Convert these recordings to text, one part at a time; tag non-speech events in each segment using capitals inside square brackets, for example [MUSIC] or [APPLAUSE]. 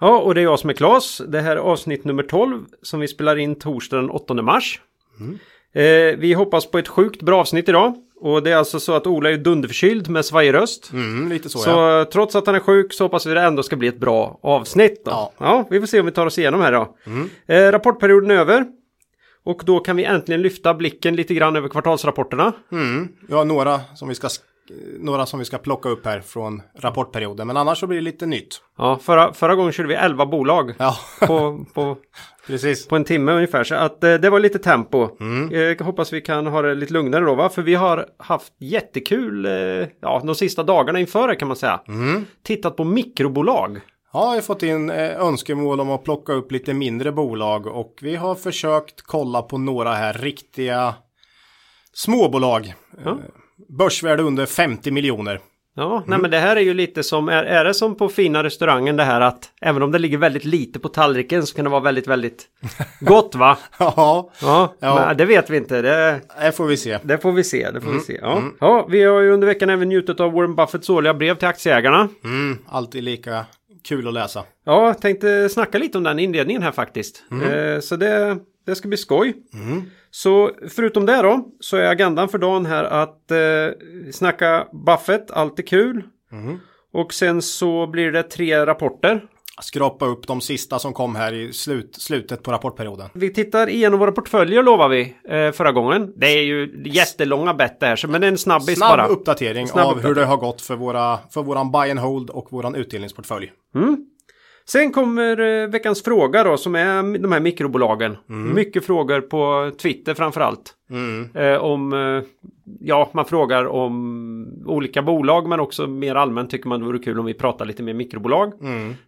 Ja, och det är jag som är Klas. Det här är avsnitt nummer 12 som vi spelar in torsdag den 8 mars. Eh, vi hoppas på ett sjukt bra avsnitt idag. Och det är alltså så att Ola är dunderförkyld med svajig röst. Mm, lite så, Så ja. trots att han är sjuk så hoppas vi det ändå ska bli ett bra avsnitt. Då. Ja. Ja. vi får se om vi tar oss igenom här då. Eh, rapportperioden är över. Och då kan vi äntligen lyfta blicken lite grann över kvartalsrapporterna. Mm. Har några som vi ska några som vi ska plocka upp här från rapportperioden. Men annars så blir det lite nytt. Ja, förra, förra gången körde vi 11 bolag Ja, på, på, [LAUGHS] precis. på en timme ungefär. Så att eh, det var lite tempo. Mm. Eh, Jag hoppas vi kan ha det lite lugnare då va? För vi har haft jättekul eh, ja, de sista dagarna inför det kan man säga. Mm. Tittat på mikrobolag. Ja, jag har fått in eh, önskemål om att plocka upp lite mindre bolag och vi har försökt kolla på några här riktiga småbolag. Ja. Börsvärde under 50 miljoner. Ja, Mm. nej men det här är ju lite som, är, är det som på fina restaurangen det här att även om det ligger väldigt lite på tallriken så kan det vara väldigt, väldigt [LAUGHS] gott va? Ja, Ja, Ja. Det vet vi inte. Det, det får vi se. det får vi se, det får Mm. vi se. Ja. ja, vi har ju under veckan även njutit av Warren Buffetts årliga brev till aktieägarna. Mm, alltid lika kul att läsa. Ja, tänkte snacka lite om den inledningen här faktiskt. Eh, så det, det ska bli skoj. Så förutom det då så är agendan för dagen här att eh, snacka Buffett, allt är kul. Och sen så blir det tre rapporter. Skrapa upp de sista som kom här i slut, slutet på rapportperioden. Vi tittar igenom våra portföljer lovar vi eh, förra gången. Det är ju jättelånga bett där, så- men det är en snabbis Snabb bara. uppdatering Snabb av uppdatering. hur det har gått för, våra, för våran buy and hold och våran utdelningsportfölj. Sen kommer eh, veckans fråga då som är de här mikrobolagen. Mycket frågor på Twitter framförallt. Eh, om, eh, ja man frågar om olika bolag men också mer allmänt tycker man det vore kul om vi pratar lite mer mikrobolag.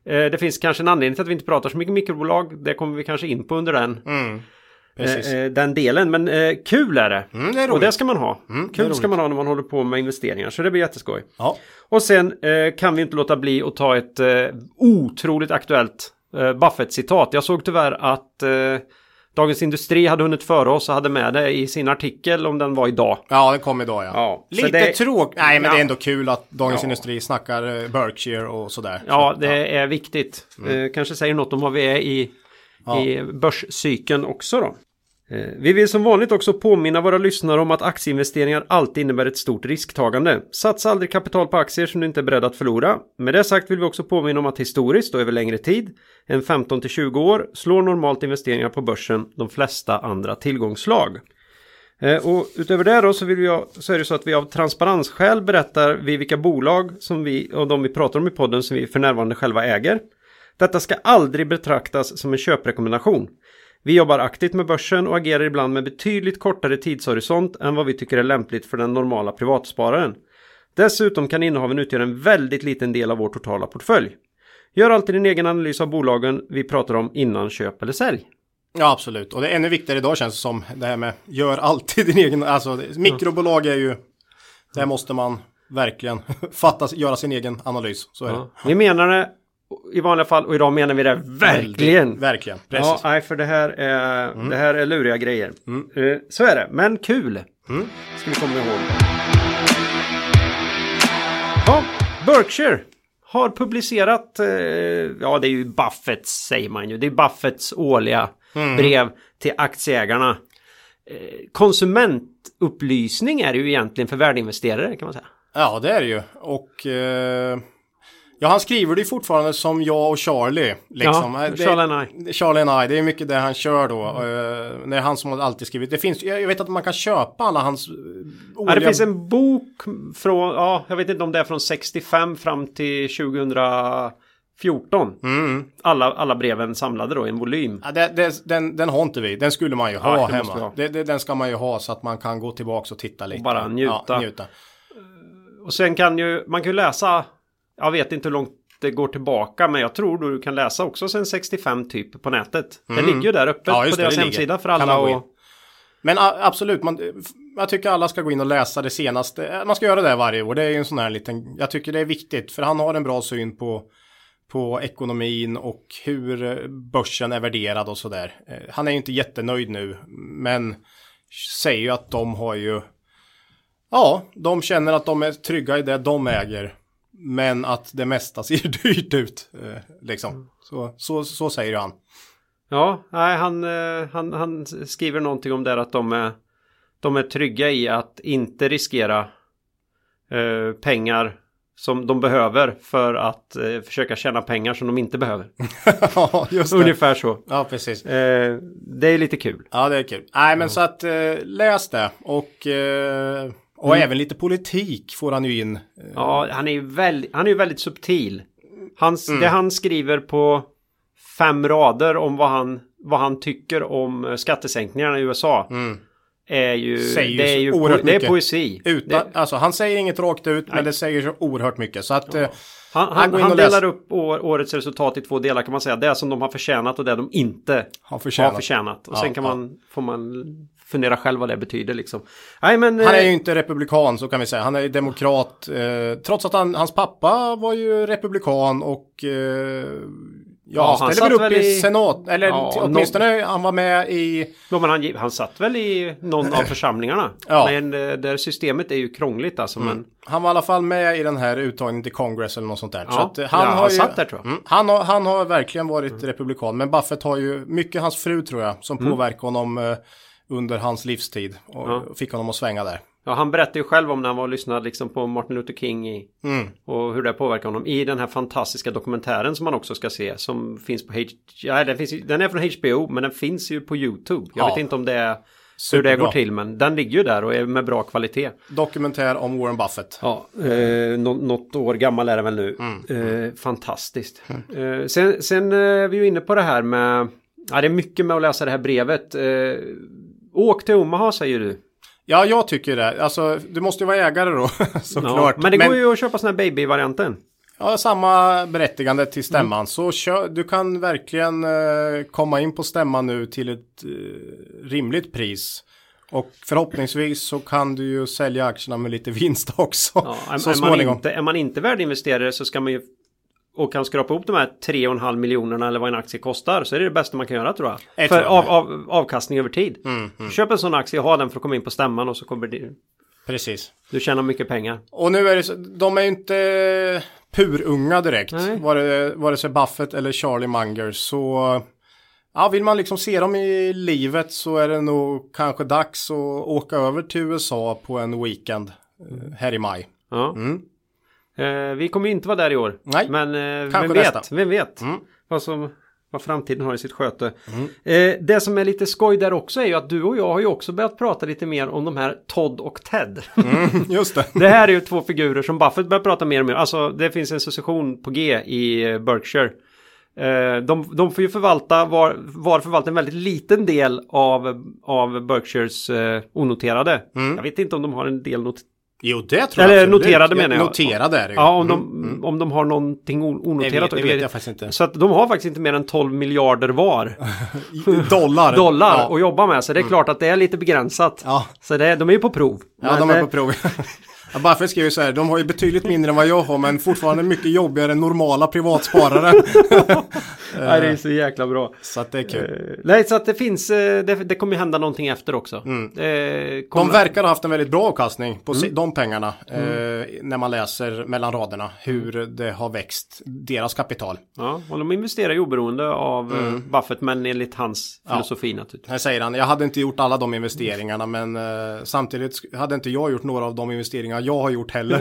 Eh, det finns kanske en anledning till att vi inte pratar så mycket mikrobolag. Det kommer vi kanske in på under den, Precis. eh, eh, den delen. Men eh, kul är det. Mm, det är Och det ska man ha. är kul ska man ha när man håller på med investeringar. Så det blir jätteskoj. Ja. Och sen kan vi inte låta bli att ta ett otroligt aktuellt Buffett-citat. Jag såg tyvärr att Dagens Industri hade hunnit före oss och hade med det i sin artikel om den var idag. ja, det kom idag ja. Ja, Lite det- tråkigt. Nej, men Ja. det är ändå kul att Dagens Ja. Industri snackar Berkshire och sådär. Ja, det är viktigt. Eh, kanske säger något om vad vi är i, i börscykeln också då. Eh, vi vill som vanligt också påminna våra lyssnare om att aktieinvesteringar alltid innebär ett stort risktagande. Satsa aldrig kapital på aktier som du inte är beredd att förlora. Med det sagt vill vi också påminna om att historiskt och över längre tid, än 15 till 20 år, slår normalt investeringar på börsen de flesta andra tillgångsslag. Eh, och utöver det då så, vill vi, så är det så att vi av transparensskäl berättar vi vilka bolag som vi och de vi pratar om i podden som vi för närvarande själva äger. Detta ska aldrig betraktas som en köprekommendation. Vi jobbar aktivt med börsen och agerar ibland med betydligt kortare tidshorisont än vad vi tycker är lämpligt för den normala privatspararen. Dessutom kan innehaven utgöra en väldigt liten del av vår totala portfölj. Gör alltid din egen analys av bolagen vi pratar om innan köp eller sälj. ja, absolut. Och det är ännu viktigare idag känns det som. Det här med gör alltid din egen. Alltså mikrobolag är ju. Där måste man verkligen [LAUGHS] fatta, göra sin egen analys. Så är det. Vi menar det i vanliga fall och idag menar vi det verkligen. Verkligen. Ja, Precis. nej, för det här är, det här är luriga grejer. Eh, Så är det, men kul. Ska vi komma ihåg. Ja, Berkshire har publicerat, eh, ja det är ju Buffetts säger man ju, det är Buffetts årliga brev till aktieägarna. Eh, konsumentupplysning är det ju egentligen för värdeinvesterare kan man säga. Ja, det är det ju. Och eh, ja, han skriver det fortfarande som jag och Charlie. Liksom. Ja, det, Charlie and I. Charlie and I, det är mycket det han kör då. Eh, det är han som har alltid skrivit. Det finns, jag vet att man kan köpa alla hans eh, Ja, årliga... det finns en bok från, ja, jag vet inte om det är från 65 fram till 2014. Alla, alla breven samlade då i en volym. Ja, det, det, den, den har inte vi. Den skulle man ju ha vi hemma. ha. Det, den ska man ju ha så att man kan gå tillbaka och titta lite. bara njuta. Ja, njuta. Och sen kan ju, man kan ju läsa, jag vet inte hur långt det går tillbaka. Men jag tror du kan läsa också sen 65 typ på nätet. Det ligger ju där öppet Mm. Ja, på deras hemsida för alla. Och, Men absolut, man, jag tycker alla ska gå in och läsa det senaste. Man ska göra det varje år. Det är ju en sån här liten, jag tycker det är viktigt. För han har en bra syn på, på ekonomin och hur eh, börsen är värderad och sådär. Eh, Han är ju inte jättenöjd nu, men säger ju att de har ju, ja, de känner att de är trygga i det de äger. Men att det mesta ser [LAUGHS] dyrt ut, eh, liksom. Så, så, så säger han. ja, nej, han, eh, han, han skriver någonting om det att de är, de är trygga i att inte riskera eh, pengar som de behöver för att eh, försöka tjäna pengar som de inte behöver. [LAUGHS] Ja, just det. Ungefär så. Ja, precis. Eh, det är lite kul. Ja, det är kul. Nej, men så att eh, läs det. Och, eh, och även lite politik får han ju in. Ja, han är ju väldigt, han är väldigt subtil. Hans, Mm. Det han skriver på fem rader om vad han, vad han tycker om eh, skattesänkningarna i USA. Är ju, Mm. Säger det är ju oerhört po- det är mycket. poesi. Utan, Det, Alltså, han säger inget rakt ut, men det säger så oerhört mycket. Så att, eh, han han han, delar upp år, årets resultat i två delar kan man säga. Det som de har förtjänat och det de inte har förtjänat. har förtjänat. Och Ja, sen kan ja. man, får man fundera själv vad det betyder liksom. Nej men... Han är eh, ju inte republikan, så kan vi säga. Han är ju demokrat. Eh, trots att han, hans pappa var ju republikan och eh, ja, han ställde väl upp väl i i- senat. Eller Ja, åtminstone han var med i... Ja, men han, han satt väl i någon av [CLEARS THROAT] församlingarna. Ja. Men eh, det systemet är ju krångligt alltså. Men, Han var i alla fall med i den här uttagningen till Congress eller något sånt där. så Ja, att, eh, han ja, har han ju, satt där, tror jag. Mm, han, har, han har verkligen varit republikan. Men Buffett har ju mycket hans fru tror jag som Mm. påverkade honom eh, under hans livstid. Och fick honom att svänga där. ja, han berättade ju själv om när han var och lyssnade liksom på Martin Luther King i, Mm. och hur det påverkar honom i den här fantastiska dokumentären som man också ska se som finns på H ja, den, finns, den är från HBO men den finns ju på YouTube. Jag Ja. vet inte om det är hur det går till men den ligger ju där och är med bra kvalitet. Dokumentär om Warren Buffett. Ja, eh, nå- något år gammal är det väl nu. Mm. Eh, fantastiskt. Eh, sen, sen eh, är vi ju inne på det här med... Ja, det är mycket med att läsa det här brevet. Åk till Omaha säger du. Ja, jag tycker det. Alltså, du måste ju vara ägare då, [LAUGHS] Ja, såklart. men det går ju att köpa sån här baby-varianten. Ja, samma berättigande till stämman. Mm. Så du kan verkligen eh, komma in på stämman nu till ett eh, rimligt pris. Och förhoppningsvis så kan du ju sälja aktierna med lite vinst [LAUGHS] också. Ja, är, så är, man småningom. inte, är man inte värdeinvesterare så ska man ju och kan skrapa ihop de här 3,5 miljonerna eller vad en aktie kostar så är det det bästa man kan göra tror jag. Jag för tror jag av, av, avkastning över tid. Mm, Köp en sån aktie och ha den för att komma in på stämman och så kommer det, Precis. du tjänar mycket pengar. Och nu är det så, de är ju inte purunga direkt. Vare, vare sig Buffett eller Charlie Munger. Så ja, vill man liksom se dem i livet så är det nog kanske dags att åka över till USA på en weekend eh, här i maj. Ja. Eh, vi kommer inte vara där i år. Nej, Men eh, kanske vem vet? nästa. Vem vet? Mm. Vad, som, vad framtiden har i sitt sköte. Eh, det som är lite skoj där också är ju att du och jag har ju också börjat prata lite mer om de här Todd och Ted. [LAUGHS] Just det. det här är ju två figurer som Buffett börjar prata mer och mer. Alltså det finns en succession på G i eh, Berkshire. Eh, de, de får ju förvalta, var, var förvaltar en väldigt liten del av, av Berkshires eh, onoterade. Jag vet inte om de har en del not Jo, det tror Eller jag. absolut. noterade menar jag. Noterade är det ju. Ja, om, de, om de har någonting o- det onoterat. vet, det vet jag faktiskt inte. Så att de har faktiskt inte mer än 12 miljarder var [LAUGHS] Dollar. dollar Ja, Mm. att jobba med. Så det är klart att det är lite begränsat. Ja. Så det, de är ju på prov. ja de Men, är eh, på prov. [LAUGHS] Ja, Buffett skriver så här, de har ju betydligt mindre än vad jag har men fortfarande mycket jobbigare än normala privatsparare. [LAUGHS] Nej, det är så jäkla bra. så att det är kul. Eh, Nej, så att det finns, eh, det, det kommer hända någonting efter också. Eh, Mm. De verkar ha haft en väldigt bra avkastning på Mm. de pengarna. Eh, när man läser mellan raderna hur det har växt deras kapital. Ja, och de investerar ju oberoende av eh, Buffett, men enligt hans filosofi naturligtvis. Här säger han, jag hade inte gjort alla de investeringarna men eh, samtidigt hade inte jag gjort några av de investeringar jag har gjort heller.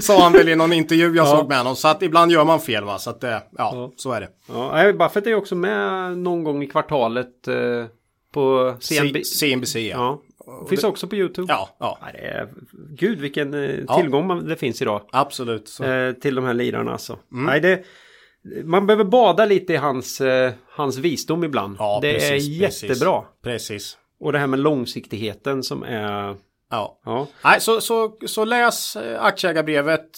Sa [LAUGHS] han väl i någon intervju jag såg med honom. Så att ibland gör man fel va. Så att det, ja, så är det. Ja, nej, Buffett är ju också med någon gång i kvartalet eh, på CNB. CNBC ja. Ja, finns också på YouTube. Ja, ja, Ja, det är, gud vilken eh, Ja. tillgång man, det finns idag absolut. Eh, till de här lirarna alltså. Mm. Nej, det, man behöver bada lite i hans, eh, hans visdom ibland. Ja, det precis, är jättebra. Precis. Och det här med långsiktigheten som är... Ja. Ja, Nej, så, så, så läs aktieägarbrevet.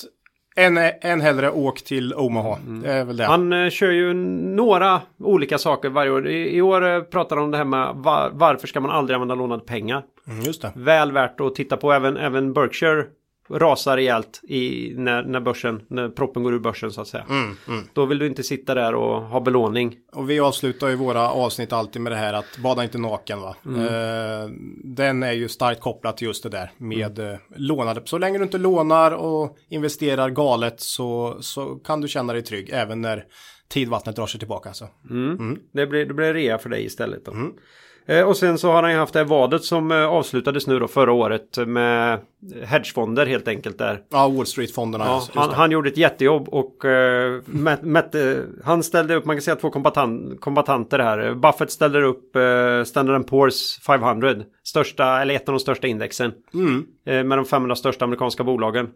En, en hellre åk till Omaha. Mm. Det är väl det. Han eh, kör ju några olika saker varje år. I, i år eh, pratar han om det här med var, varför ska man aldrig använda lånade pengar. Mm, just det. Väl värt att titta på. Även, även Berkshire rasar rejält i, när, när börsen, när proppen går ur börsen så att säga. Mm, Då vill du inte sitta där och ha belåning. Och vi avslutar ju våra avsnitt alltid med det här att bada inte naken va. Mm. Eh, den är ju starkt kopplad till just det där med eh, lånade. Så länge du inte lånar och investerar galet så, så kan du känna dig trygg även när tidvattnet drar sig tillbaka. Så. Det blir, det blir rea för dig istället då. Eh, och sen så har han ju haft det här vadet som eh, avslutades nu då förra året med hedgefonder helt enkelt där. Ja, Wall Street-fonderna. Ja, han, han gjorde ett jättejobb och uh, mätt, mätt, eh, han ställde upp, man kan säga två kombatant, kombatanter här. Buffett ställde upp uh, Standard Poor's 500, största, eller ett av de största indexen. Mm. eh, med de 500 största amerikanska bolagen.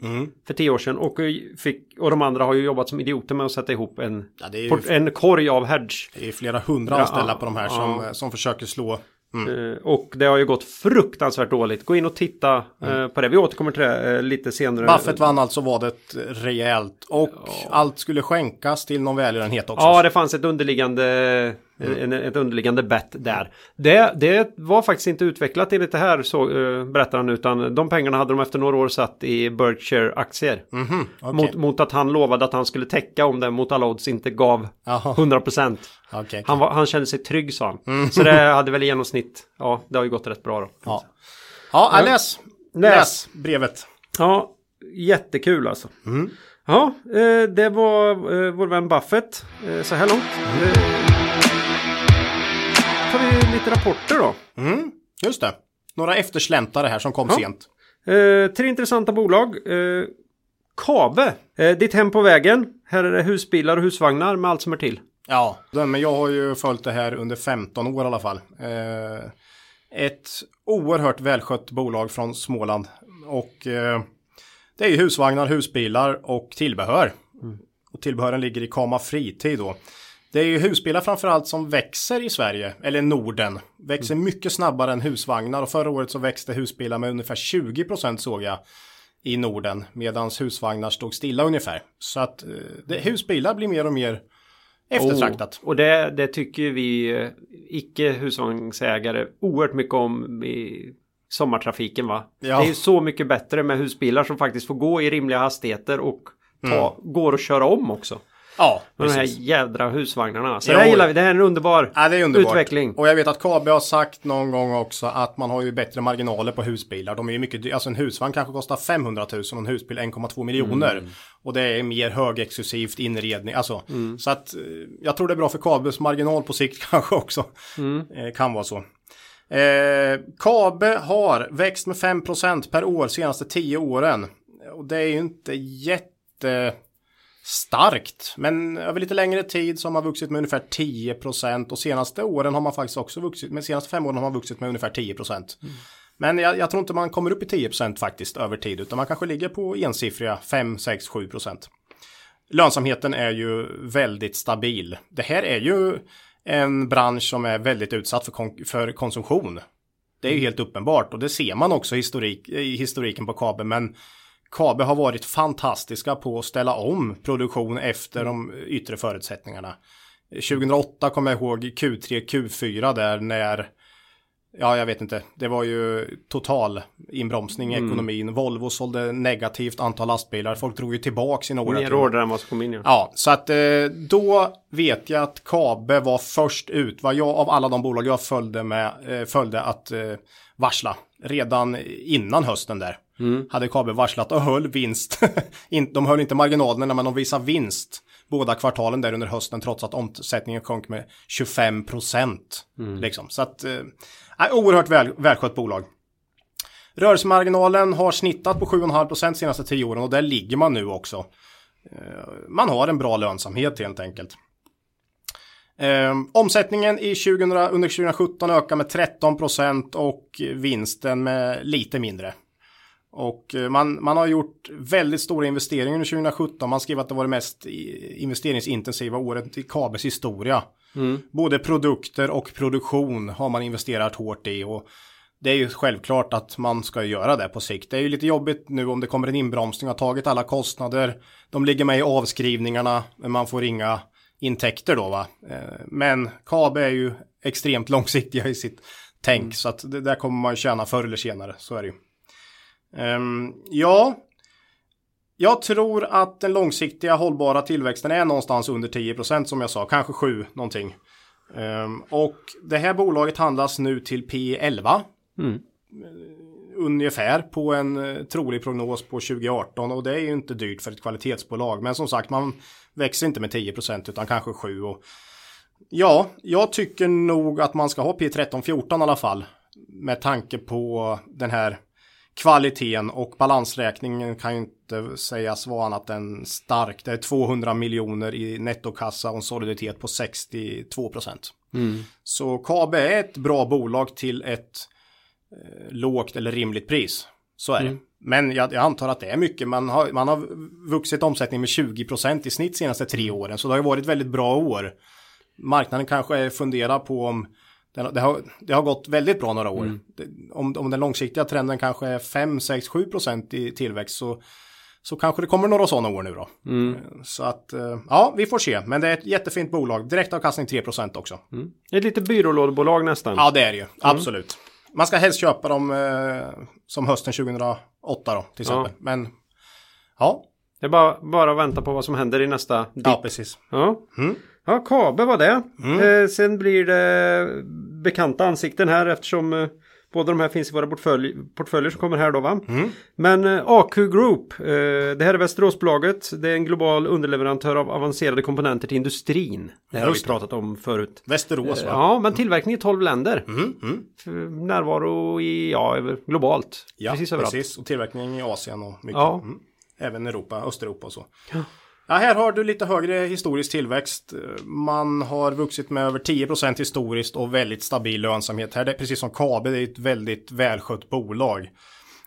För tio år sedan. Och, eh, fick, och de andra har ju jobbat som idioter med att sätta ihop en, Ja, ju en korg av hedge. Det är flera hundra Ja, anställda på de här som, ja. som försöker slå. Eh, Och det har ju gått fruktansvärt dåligt. Gå in och titta eh, på det. Vi återkommer till det eh, lite senare. Buffett vann alltså vadet rejält och allt skulle skänkas till någon välgörenhet också. Ja, det fanns ett underliggande, en, ett underliggande bett där. Det, det var faktiskt inte utvecklat enligt det här, så, uh, berättar han, utan de pengarna hade de efter några år satt i Berkshire-aktier. Mhm, okej. mot, mot att han lovade att han skulle täcka om det mot alla odds inte gav Jaha. 100%. Okej. Han, var, han kände sig trygg sa han. Så det hade väl i genomsnitt, ja, det har ju gått rätt bra då. Ja, ja läs. Läs. läs brevet. Ja, jättekul alltså. Mm. Ja, eh, det var eh, vår vän Buffett eh, så här långt. Vi lite rapporter då. Mm, just det. Några eftersläntare här som kom Ja. sent. Eh, tre intressanta bolag. Eh, Kabe, eh, ditt hem på vägen. Här är det husbilar och husvagnar med allt som är till. Ja, men jag har ju följt det här under 15 år i alla fall. Eh, ett oerhört välskött bolag från Småland. Och eh, det är ju husvagnar, husbilar och tillbehör. Och tillbehören ligger i Kama Fritid då. Det är ju husbilar framförallt som växer i Sverige, eller Norden. Växer mycket snabbare än husvagnar och förra året så växte husbilar med ungefär 20% såg jag i Norden. Medan husvagnar stod stilla ungefär. Så att eh, det, husbilar blir mer och mer eftertraktat. Och, och det, det tycker vi eh, icke husvagnsägare oerhört mycket om i sommartrafiken va? Ja. Det är ju så mycket bättre med husbilar som faktiskt får gå i rimliga hastigheter och ta, går att köra om också. Ja, Med de här precis. jädra husvagnarna. Så det här gillar vi. Det här är en underbar Ja, det är underbart. utveckling. Och jag vet att KB har sagt någon gång också att man har ju bättre marginaler på husbilar. De är ju mycket dy- Alltså en husvagn kanske kostar 500 000 och en husbil 1,2 miljoner. Mm. Och det är mer högexklusivt inredning. Alltså, så att eh, jag tror det är bra för KBs marginal på sikt [LAUGHS] kanske också. Mm. Eh, kan vara så. Eh, Kabe har växt med 5% per år senaste 10 åren. Och det är ju inte jätte starkt. Men över lite längre tid så har man vuxit med ungefär 10% och senaste åren har man faktiskt också vuxit, med senaste fem åren har man vuxit med ungefär 10%. Men jag, jag tror inte man kommer upp i 10% faktiskt över tid utan man kanske ligger på ensiffriga 5, 6, 7%. Lönsamheten är ju väldigt stabil. Det här är ju en bransch som är väldigt utsatt för, kon- för konsumtion. Det är ju helt uppenbart och det ser man också i, historik, i historiken på Kabe. Men Kabe har varit fantastiska på att ställa om produktion efter de yttre förutsättningarna. 2008 kommer jag ihåg Q3, Q4 där när Ja, jag vet inte. Det var ju total inbromsning i ekonomin. Volvo sålde negativt antal lastbilar. Folk drog ju tillbaka sina order. Mer order än vad som kom in. Ja. Ja, så att eh, då vet jag att Kabe var först ut. Vad jag av alla de bolag jag följde med eh, följde att eh, varsla redan innan hösten där. Hade Kabe varslat och höll vinst. [LAUGHS] In, de höll inte marginalerna men de visar vinst båda kvartalen där under hösten trots att omsättningen sjönk med 25 procent. Liksom. Så att, eh, oerhört väl, välskött bolag. Rörelsemarginalen har snittat på 7,5 procent senaste 10 åren och där ligger man nu också. Eh, Man har en bra lönsamhet helt enkelt. Eh, omsättningen i 2000, under 2017 ökar med 13 procent och vinsten med lite mindre. Och eh, man, man har gjort väldigt stora investeringar under 2017. Man skrev att det var det mest i- investeringsintensiva året i Kabels historia. Både produkter och produktion har man investerat hårt i. Och det är ju självklart att man ska göra det på sikt. Det är ju lite jobbigt nu om det kommer en inbromsning har tagit alla kostnader. De ligger med i avskrivningarna, men man får inga intäkter då va. Eh, men KAB är ju extremt [LAUGHS] långsiktiga i sitt tänk mm. så att det där kommer man tjäna förr eller senare. Så är det ju. Um, ja, jag tror att den långsiktiga hållbara tillväxten är någonstans under 10% som jag sa, kanske 7 någonting. Um, och det här bolaget handlas nu till P11. Mm. Ungefär på en uh, trolig prognos på 2018 och det är ju inte dyrt för ett kvalitetsbolag. Men som sagt, man växer inte med 10% utan kanske 7. Och, ja, jag tycker nog att man ska ha P13-14 i alla fall. Med tanke på den här kvaliteten och balansräkningen kan ju inte sägas vara annat än stark. Det är 200 miljoner i nettokassa och en soliditet på 62 procent. Mm. Så KAB är ett bra bolag till ett eh, lågt eller rimligt pris. Så är mm. det. Men jag, jag, antar att det är mycket. Man har, man har vuxit omsättningen med 20 procent i snitt senaste tre åren. Så det har ju varit väldigt bra år. Marknaden kanske funderar på om det har, det har gått väldigt bra några år. Mm. Om, om den långsiktiga trenden kanske är 5, 6, 7 procent i tillväxt så, så kanske det kommer några sådana år nu då. Mm. Så att eh, ja, vi får se. Men det är ett jättefint bolag. Direktavkastning 3 procent också. Mm. Ett lite byrålådebolag nästan. Ja, det är det ju. Mm. Absolut. Man ska helst köpa dem eh, som hösten 2008 då till exempel. Ja. Men ja. Det är bara, bara att vänta på vad som händer i nästa dipp. Ja, precis. Ja. Ja, Kabe var det. Mm. Eh, sen blir det bekanta ansikten här eftersom eh, båda de här finns i våra portfölj, portföljer som kommer här då va. Mm. Men eh, AQ Group, eh, det här är Västeråsbolaget. Det är en global underleverantör av avancerade komponenter till industrin. Det här har vi pratat om förut. Västerås va? Eh, ja, men tillverkning i 12 länder. Mm. Mm. Närvaro i, ja, globalt. Ja, precis överallt. Precis, och tillverkning i Asien och mycket. Ja. Mm. Även Europa, Östeuropa och så. Ja. Ja, här har du lite högre historisk tillväxt. Man har vuxit med över 10% historiskt och väldigt stabil lönsamhet. Här det är precis som Kabe, det är ett väldigt välskött bolag.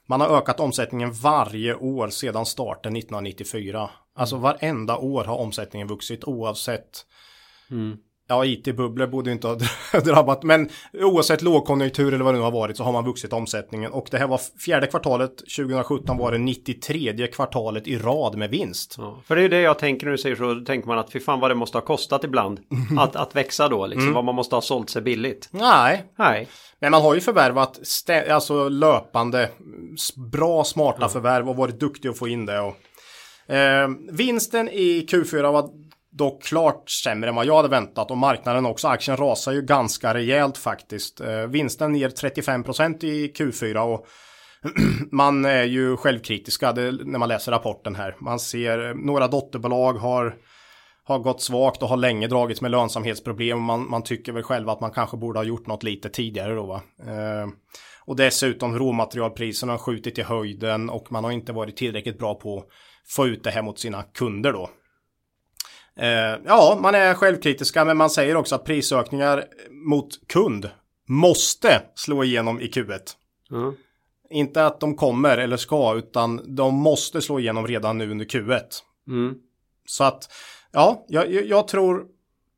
Man har ökat omsättningen varje år sedan starten 1994. Alltså varenda år har omsättningen vuxit oavsett mm. Ja, IT-bubblor borde inte ha [LAUGHS] drabbat, men oavsett lågkonjunktur eller vad det nu har varit så har man vuxit omsättningen. Och det här var fjärde kvartalet 2017 var det 93 kvartalet i rad med vinst. Ja, för det är det jag tänker när du säger så, då tänker man att fy fan vad det måste ha kostat ibland att, att växa då, liksom, mm. vad man måste ha sålt sig billigt. Nej. Nej. Men man har ju förvärvat alltså löpande bra smarta ja. förvärv och varit duktig att få in det. Och, eh, vinsten i Q4 var dock klart sämre än vad jag hade väntat och marknaden också. Aktien rasar ju ganska rejält faktiskt. Eh, vinsten ner 35% i Q4 och [CLEARS THROAT] man är ju självkritiska när man läser rapporten här. Man ser eh, några dotterbolag har har gått svagt och har länge dragits med lönsamhetsproblem. Man, man tycker väl själv att man kanske borde ha gjort något lite tidigare då va. Eh, och dessutom råmaterialpriserna har skjutit i höjden och man har inte varit tillräckligt bra på att få ut det här mot sina kunder då. Eh, ja, man är självkritiska men man säger också att prisökningar mot kund måste slå igenom i Q1. Mm. Inte att de kommer eller ska utan de måste slå igenom redan nu under Q1. Mm. Så att ja, jag, jag, tror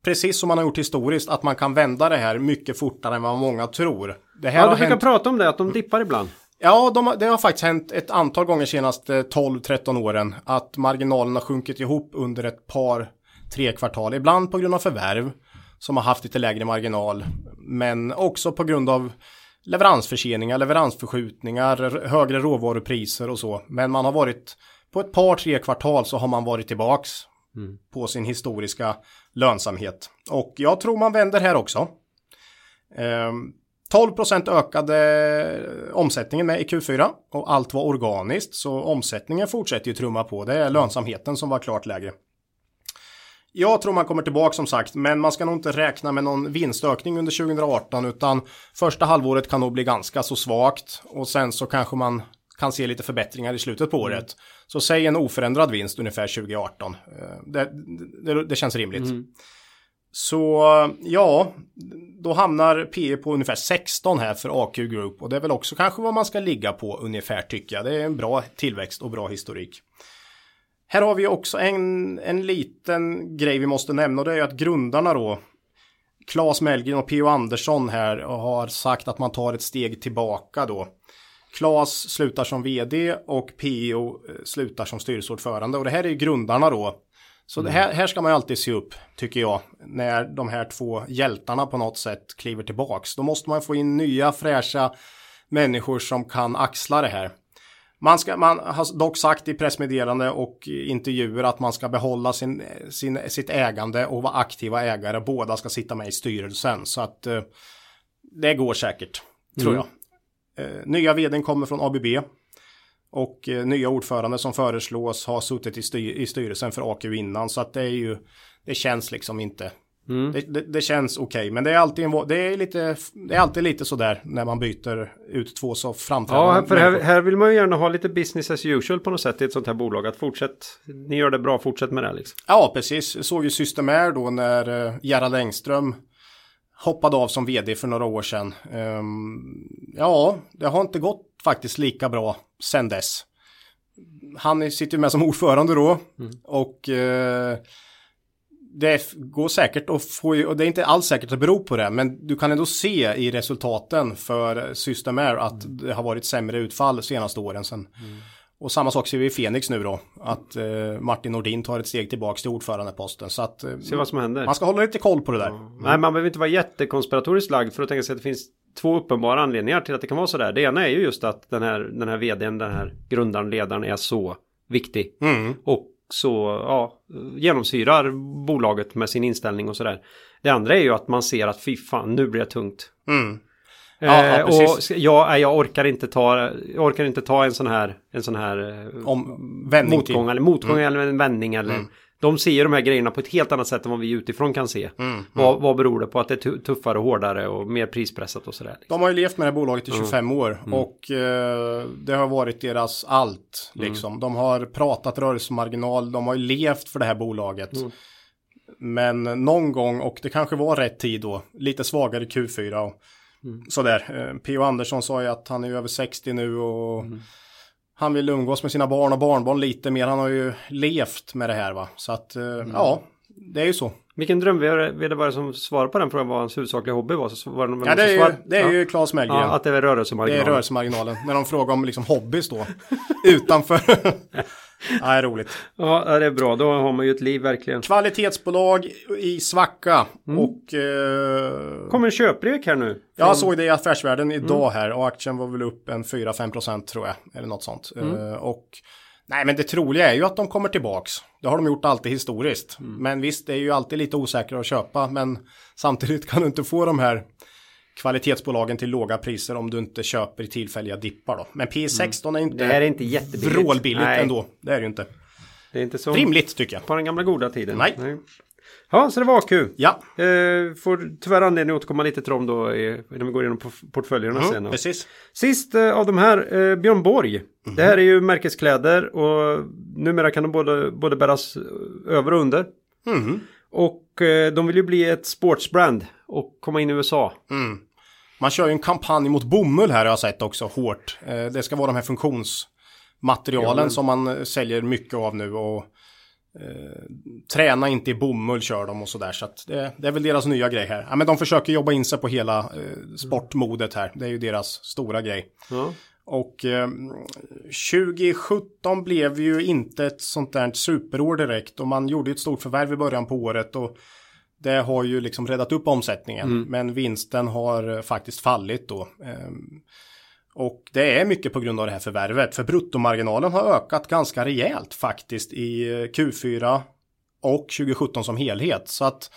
precis som man har gjort historiskt att man kan vända det här mycket fortare än vad många tror. Det här ja, brukar hänt... prata om det, att de dippar ibland. Ja, de, det har faktiskt hänt ett antal gånger senaste 12-13 åren att marginalen har sjunkit ihop under ett par tre kvartal. Ibland på grund av förvärv som har haft lite lägre marginal. Men också på grund av leveransförseningar, leveransförskjutningar, högre råvarupriser och så. Men man har varit på ett par, tre kvartal så har man varit tillbaks mm. på sin historiska lönsamhet. Och jag tror man vänder här också. Eh, 12% ökade omsättningen med i Q4 och allt var organiskt så omsättningen fortsätter ju trumma på. Det är lönsamheten som var klart lägre. Jag tror man kommer tillbaka som sagt, men man ska nog inte räkna med någon vinstökning under 2018 utan första halvåret kan nog bli ganska så svagt och sen så kanske man kan se lite förbättringar i slutet på mm. året. Så säg en oförändrad vinst ungefär 2018. Eh, det, det, det känns rimligt. Mm. Så ja, då hamnar PE på ungefär 16 här för AQ Group och det är väl också kanske vad man ska ligga på ungefär tycker jag. Det är en bra tillväxt och bra historik. Här har vi också en, en liten grej vi måste nämna och det är att grundarna då Claes Mellgren och P.O. Andersson här har sagt att man tar ett steg tillbaka då. Claes slutar som vd och P.O. slutar som styrelseordförande och det här är ju grundarna då. Så det här, här ska man ju alltid se upp, tycker jag, när de här två hjältarna på något sätt kliver tillbaks. Då måste man få in nya fräscha människor som kan axla det här. Man, ska, man har dock sagt i pressmeddelande och intervjuer att man ska behålla sin, sin, sitt ägande och vara aktiva ägare. Båda ska sitta med i styrelsen. Så att eh, det går säkert, tror mm. jag. Eh, nya vdn kommer från ABB. Och eh, nya ordförande som föreslås har suttit i, styr, i styrelsen för AQ innan. Så att det är ju, det känns liksom inte Mm. Det, det, det, känns okej, okay, men det är, alltid en, det, är lite, det är alltid lite sådär när man byter ut två så framträdande. Ja, för här, här, vill man ju gärna ha lite business as usual på något sätt i ett sånt här bolag. Att fortsätt, ni gör det bra, fortsätt med det liksom. Ja, precis. Jag såg ju Systemair då när uh, Gerhard Engström hoppade av som vd för några år sedan. Um, ja, det har inte gått faktiskt lika bra sen dess. Han sitter ju med som ordförande då mm. och uh, det går säkert att få, och det är inte alls säkert att bero på det, men du kan ändå se i resultaten för Systemair att mm. det har varit sämre utfall senaste åren sen. Mm. Och samma sak ser vi i Fenix nu då, att eh, Martin Nordin tar ett steg tillbaka till ordförandeposten. Så att eh, Se vad som händer. man ska hålla lite koll på det där. Mm. Nej, man behöver inte vara jättekonspiratoriskt lagd för att tänka sig att det finns två uppenbara anledningar till att det kan vara så där. Det ena är ju just att den här, den här vdn, den här grundaren, ledaren är så viktig. Mm. Och så ja, genomsyrar bolaget med sin inställning och sådär. Det andra är ju att man ser att fy fan, nu blir det tungt. Mm. Ja, ja, och jag, jag orkar inte ta, jag orkar inte ta en sån här, en sån här Om, motgång till. eller motgång mm. eller en vändning eller mm. De ser de här grejerna på ett helt annat sätt än vad vi utifrån kan se. Mm, mm. vad, vad beror det på att det är tuffare och hårdare och mer prispressat och sådär? Liksom. De har ju levt med det här bolaget i 25 mm. år mm. och eh, det har varit deras allt. Mm. Liksom. De har pratat rörelsemarginal, de har ju levt för det här bolaget. Mm. Men någon gång, och det kanske var rätt tid då, lite svagare Q4 och sådär. Eh, P.O. Andersson sa ju att han är över 60 nu och han vill umgås med sina barn och barnbarn lite mer. Han har ju levt med det här va. Så att eh, mm. ja, det är ju så. Vilken drömvd var det som svarade på den frågan vad hans huvudsakliga hobby var? Så var det ja, det är, ju, det är ja. ju Claes Mellgren. Ja, att det är rörelsemarginalen. Det är rörelsemarginalen. När de frågar om liksom hobbys då. utanför. [LAUGHS] [LAUGHS] ja, det är roligt. Ja, det är bra. Då har man ju ett liv verkligen. Kvalitetsbolag i svacka. Mm. Och... Eh... Kommer en köprek här nu. Från... Jag såg det i Affärsvärlden idag mm. här. Och aktien var väl upp en 4-5% tror jag. Eller något sånt. Mm. Eh, och... Nej, men det troliga är ju att de kommer tillbaks. Det har de gjort alltid historiskt. Mm. Men visst, det är ju alltid lite osäkrare att köpa. Men samtidigt kan du inte få de här kvalitetsbolagen till låga priser om du inte köper i tillfälliga dippar då. Men P16 är inte, det är inte jättebilligt. vrålbilligt Nej. ändå. Det är det ju inte. Det är inte så rimligt tycker jag. På den gamla goda tiden. Nej. Nej. Ja, så det var kul. Ja. Eh, får tyvärr anledning att återkomma lite till dem då när vi går igenom portföljerna mm, sen. Precis. Sist eh, av de här, eh, Björn Borg. Mm. Det här är ju märkeskläder och numera kan de både, både bäras över och under. Mm. Och eh, de vill ju bli ett sportsbrand och komma in i USA. Mm. Man kör ju en kampanj mot bomull här har jag sett också hårt. Eh, det ska vara de här funktionsmaterialen ja, men... som man eh, säljer mycket av nu och eh, träna inte i bomull kör de och sådär så att det, det, är väl deras nya grej här. Ja, men de försöker jobba in sig på hela eh, sportmodet här. Det är ju deras stora grej. Ja. Och eh, 2017 blev ju inte ett sånt där superår direkt och man gjorde ett stort förvärv i början på året och det har ju liksom räddat upp omsättningen. Mm. Men vinsten har eh, faktiskt fallit då. Ehm, och det är mycket på grund av det här förvärvet. För bruttomarginalen har ökat ganska rejält faktiskt i eh, Q4 och 2017 som helhet. Så att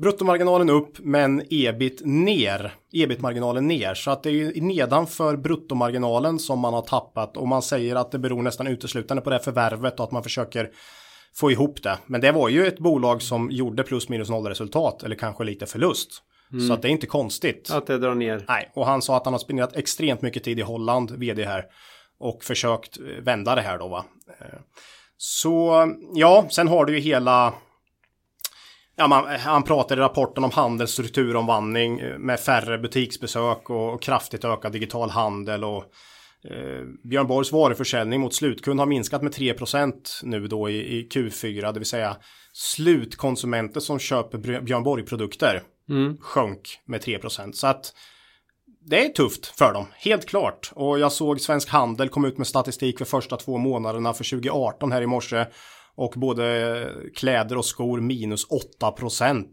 bruttomarginalen upp men ebit ner. Ebit-marginalen ner. Så att det är ju nedanför bruttomarginalen som man har tappat. Och man säger att det beror nästan uteslutande på det här förvärvet och att man försöker få ihop det. Men det var ju ett bolag som gjorde plus minus noll resultat eller kanske lite förlust. Mm. Så att det är inte konstigt. Att det drar ner. Nej, och han sa att han har spenderat extremt mycket tid i Holland, vd här. Och försökt vända det här då va. Eh, så ja, sen har du ju hela Ja, man, han pratar i rapporten om handelsstrukturomvandling med färre butiksbesök och, och kraftigt ökad digital handel och Eh, Björn Borgs varuförsäljning mot slutkund har minskat med 3% nu då i, i Q4, det vill säga slutkonsumenter som köper Björn Borg-produkter. mm. sjönk med 3% Så att det är tufft för dem, helt klart. Och jag såg Svensk Handel kom ut med statistik för första två månaderna för 2018 här i morse. Och både kläder och skor minus 8%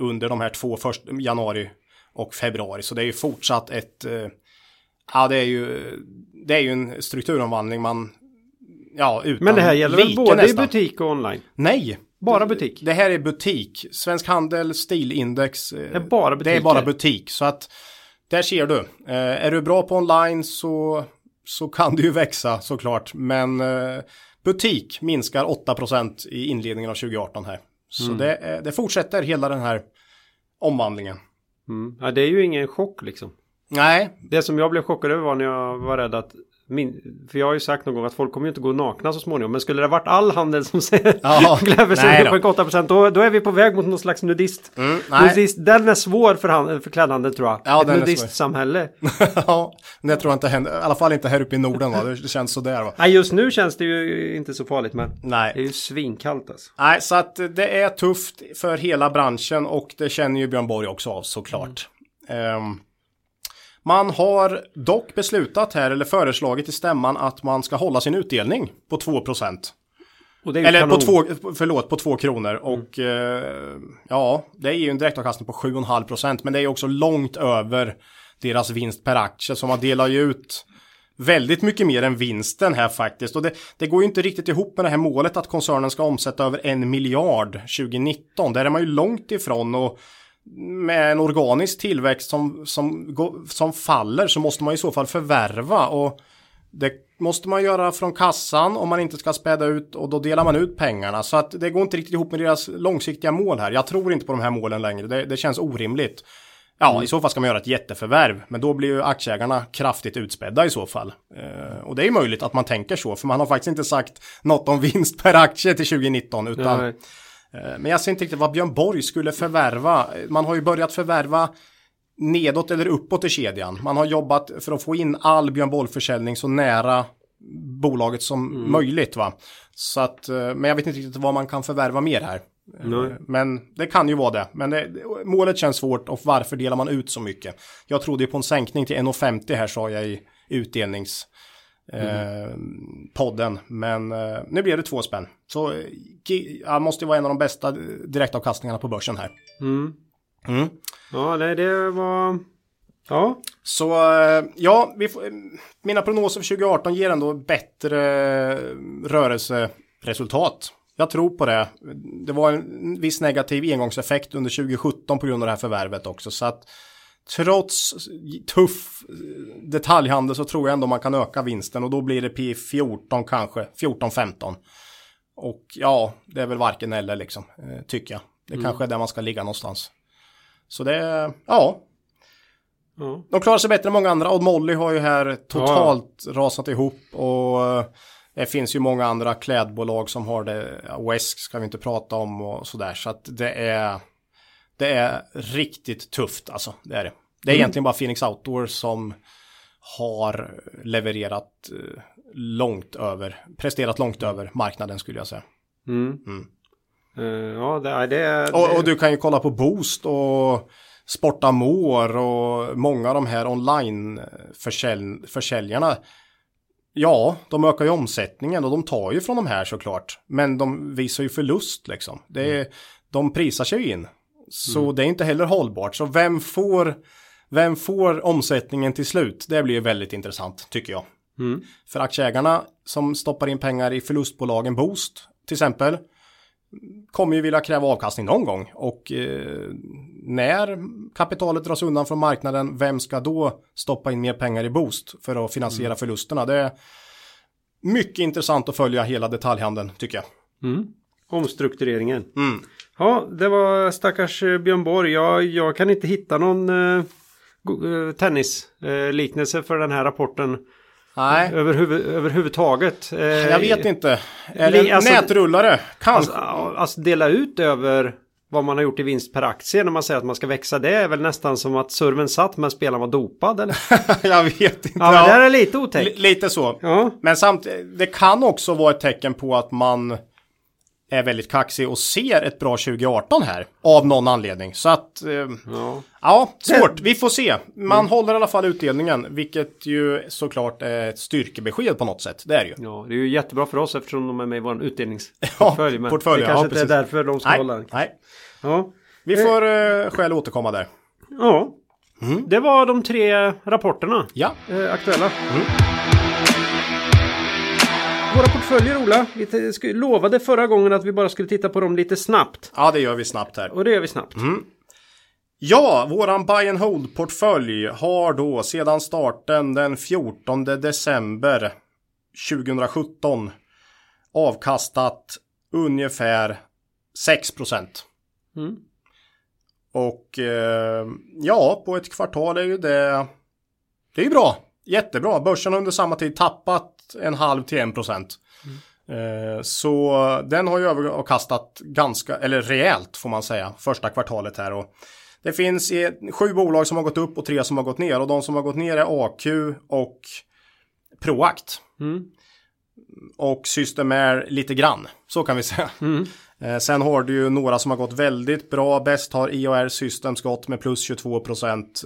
under de här två första, januari och februari. Så det är ju fortsatt ett, eh, ja det är ju, det är ju en strukturomvandling man, ja utan Men det här gäller väl både nästan. i butik och online? Nej. Bara butik? Det här är butik. Svensk Handel, Stilindex. Det är bara butik? Det är bara butik. Så att där ser du. Eh, är du bra på online så, så kan du ju växa såklart. Men eh, butik minskar 8% i inledningen av 2018 här. Så mm. det, det fortsätter hela den här omvandlingen. Mm. Ja, det är ju ingen chock liksom. Nej. Det som jag blev chockad över var när jag var rädd att min, för jag har ju sagt någon gång att folk kommer ju inte gå nakna så småningom. Men skulle det varit all handel som kläver sig [LAUGHS] på 8% då, då är vi på väg mot någon slags nudist. Mm, nudist den är svår för, hand, för klädhandel tror jag. Ja, Ett nudistsamhälle. [LAUGHS] ja, men jag tror inte händer. I alla fall inte här uppe i Norden va. Det känns sådär va. Nej, just nu känns det ju inte så farligt men Nej. det är ju svinkallt alltså. Nej, så att det är tufft för hela branschen och det känner ju Björn Borg också av såklart. Mm. Um, man har dock beslutat här, eller föreslagit i stämman, att man ska hålla sin utdelning på 2% Eller kanon. på två, förlåt, på 2 kronor. Mm. Och eh, ja, det är ju en direktavkastning på 7,5% Men det är också långt över deras vinst per aktie. Så man delar ju ut väldigt mycket mer än vinsten här faktiskt. Och det, det, går ju inte riktigt ihop med det här målet att koncernen ska omsätta över en miljard 2019. Där är man ju långt ifrån. Och med en organisk tillväxt som, som, som faller så måste man i så fall förvärva och det måste man göra från kassan om man inte ska späda ut och då delar man ut pengarna. Så att det går inte riktigt ihop med deras långsiktiga mål här. Jag tror inte på de här målen längre. Det, det känns orimligt. Ja, mm. i så fall ska man göra ett jätteförvärv, men då blir ju aktieägarna kraftigt utspädda i så fall. Eh, och det är möjligt att man tänker så, för man har faktiskt inte sagt något om vinst per aktie till 2019, utan Nej. Eh, men jag ser inte riktigt vad Björn Borg skulle förvärva. Man har ju börjat förvärva nedåt eller uppåt i kedjan. Man har jobbat för att få in all Björn Borg-försäljning så nära bolaget som mm. möjligt. Va? Så att, eh, men jag vet inte riktigt vad man kan förvärva mer här. Nej. Men det kan ju vara det. Men det, målet känns svårt och varför delar man ut så mycket? Jag trodde ju på en sänkning till 1,50 här sa jag i utdelnings eh, podden. Men eh, nu blev det två spänn. Så jag måste vara en av de bästa direktavkastningarna på börsen här. Mm. Mm. Ja, nej, det var... Ja. Så eh, ja, får, mina prognoser för 2018 ger ändå bättre rörelseresultat. Jag tror på det. Det var en viss negativ engångseffekt under 2017 på grund av det här förvärvet också. Så att trots tuff detaljhandel så tror jag ändå man kan öka vinsten och då blir det P14 kanske, 14-15. Och ja, det är väl varken eller liksom, eh, tycker jag. Det mm. kanske är där man ska ligga någonstans. Så det, ja. Mm. De klarar sig bättre än många andra och Molly har ju här totalt ja. rasat ihop och eh, det finns ju många andra klädbolag som har det. Wesk ska vi inte prata om och sådär så att det är det är riktigt tufft alltså. Det är det. Det är mm. egentligen bara Phoenix Outdoor som har levererat eh, långt över, presterat långt över marknaden skulle jag säga. Mm. Mm. Uh, ja, det är det. Och, och, du kan ju kolla på Boost och Sportamor och många av de här online försäljarna. Ja, de ökar ju omsättningen och de tar ju från de här såklart. Men de visar ju förlust liksom. Det är, mm. De prisar sig in. Så mm. det är inte heller hållbart. Så vem får, vem får omsättningen till slut? Det blir väldigt intressant tycker jag. Mm. För aktieägarna som stoppar in pengar i förlustbolagen Boost till exempel kommer ju vilja kräva avkastning någon gång och eh, när kapitalet dras undan från marknaden, vem ska då stoppa in mer pengar i Boost för att finansiera mm. förlusterna? Det är mycket intressant att följa hela detaljhandeln tycker jag. Mm. Omstruktureringen. Mm. Ja, det var stackars eh, Björn Borg. Jag, jag kan inte hitta någon uh, tennisliknelse uh, för den här rapporten. Nej. Överhuvud, överhuvudtaget. Uh, jag vet inte. Är det alltså, nätrullare? Kanske. Alltså, alltså dela ut över vad man har gjort i vinst per aktie när man säger att man ska växa. Det är väl nästan som att serven satt men spelaren var dopad eller? [LAUGHS] jag vet inte. Ja, men det är lite otäckt. lite så. Ja. Men samtidigt, det kan också vara ett tecken på att man är väldigt kaxig och ser ett bra 2018 här. Av någon anledning. Så att, eh, Ja. ja, svårt. Vi får se. Man håller i alla fall utdelningen, vilket ju såklart är ett styrkebesked på något sätt. Det är ju. ja, det är ju jättebra för oss eftersom de är med i vår utdelningsportfölj. men portfölj, det ja, kanske inte är precis. därför de ska Nej, hålla nej. Ja. Vi får eh, skäl återkomma där. ja. Det var de tre rapporterna. Ja. eh, aktuella. Våra portföljer Ola, vi lovade förra gången att vi bara skulle titta på dem lite snabbt. ja, det gör vi snabbt här. Och det gör vi snabbt. Ja, våran buy and hold portfölj har då sedan starten den 14 december 2017 avkastat ungefär 6 Mm. Och eh, ja, på ett kvartal är ju det Det är bra. Jättebra. Börsen har under samma tid tappat en halv till en procent. Eh, Så den har ju överavkastat ganska, eller rejält får man säga, första kvartalet här. Och det finns sju bolag som har gått upp och tre som har gått ner. Och de som har gått ner är AQ och Proact. Mm. Och Systemair lite grann. Så kan vi säga. Eh, Sen har du ju några som har gått väldigt bra. Bäst har IAR Systems gått med plus 22 procent.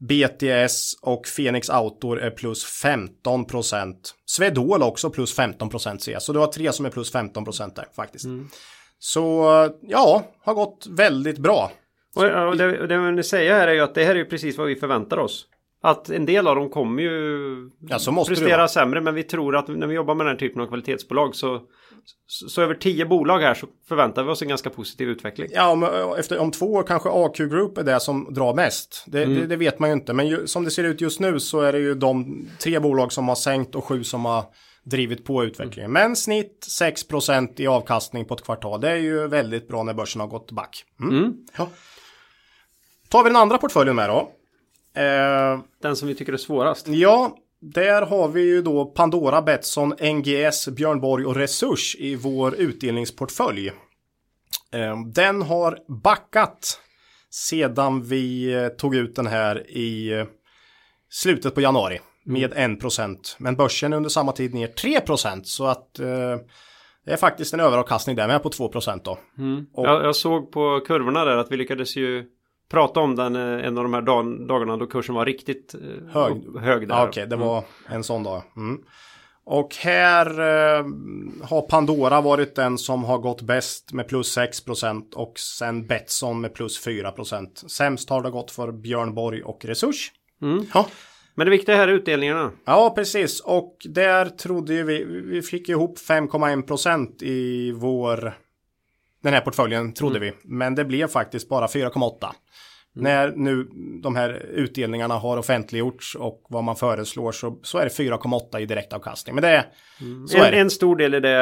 BTS och Phoenix Outdoor är plus 15 procent. Swedol också plus 15 procent ser jag. Så du har tre som är plus 15 procent där faktiskt. Så ja, har gått väldigt bra. Och, och det, det jag vill säga här är ju att det här är ju precis vad vi förväntar oss. Att en del av dem kommer ju Ja, så måste prestera sämre. Men vi tror att när vi jobbar med den här typen av kvalitetsbolag så, så, över tio bolag här så förväntar vi oss en ganska positiv utveckling. Ja, om, efter, om två år kanske AQ Group är det som drar mest. Det, det, det vet man ju inte. Men ju, som det ser ut just nu så är det ju de tre bolag som har sänkt och sju som har drivit på utvecklingen. Men snitt 6% i avkastning på ett kvartal. Det är ju väldigt bra när börsen har gått back. Mm. Ja. Tar vi den andra portföljen med då. Eh, Den som vi tycker är svårast. Ja, där har vi ju då Pandora, Betsson, NGS, Björn Borg och Resurs i vår utdelningsportfölj. Eh, Den har backat sedan vi eh, tog ut den här i slutet på januari med 1%. Men börsen under samma tid ner 3% så att det är faktiskt en överavkastning där med på 2% då. Och- Jag, jag såg på kurvorna där att vi lyckades ju prata om den eh, en av de här dag, dagarna då kursen var riktigt eh, Hög. hög där. Ja, Okej, det var en sån dag. Mm. Och här eh, har Pandora varit den som har gått bäst med plus 6% och sen Betsson med plus 4% Sämst har det gått för Björn Borg och Resurs. Ja. Men det viktiga här är utdelningarna. ja, precis. Och där trodde ju vi, vi fick ihop 5,1% i vår den här portföljen trodde vi. Men det blev faktiskt bara 4,8. När nu de här utdelningarna har offentliggjorts och vad man föreslår så, så är det 4,8 i direktavkastning. Men det är så är En, det. en stor del i det,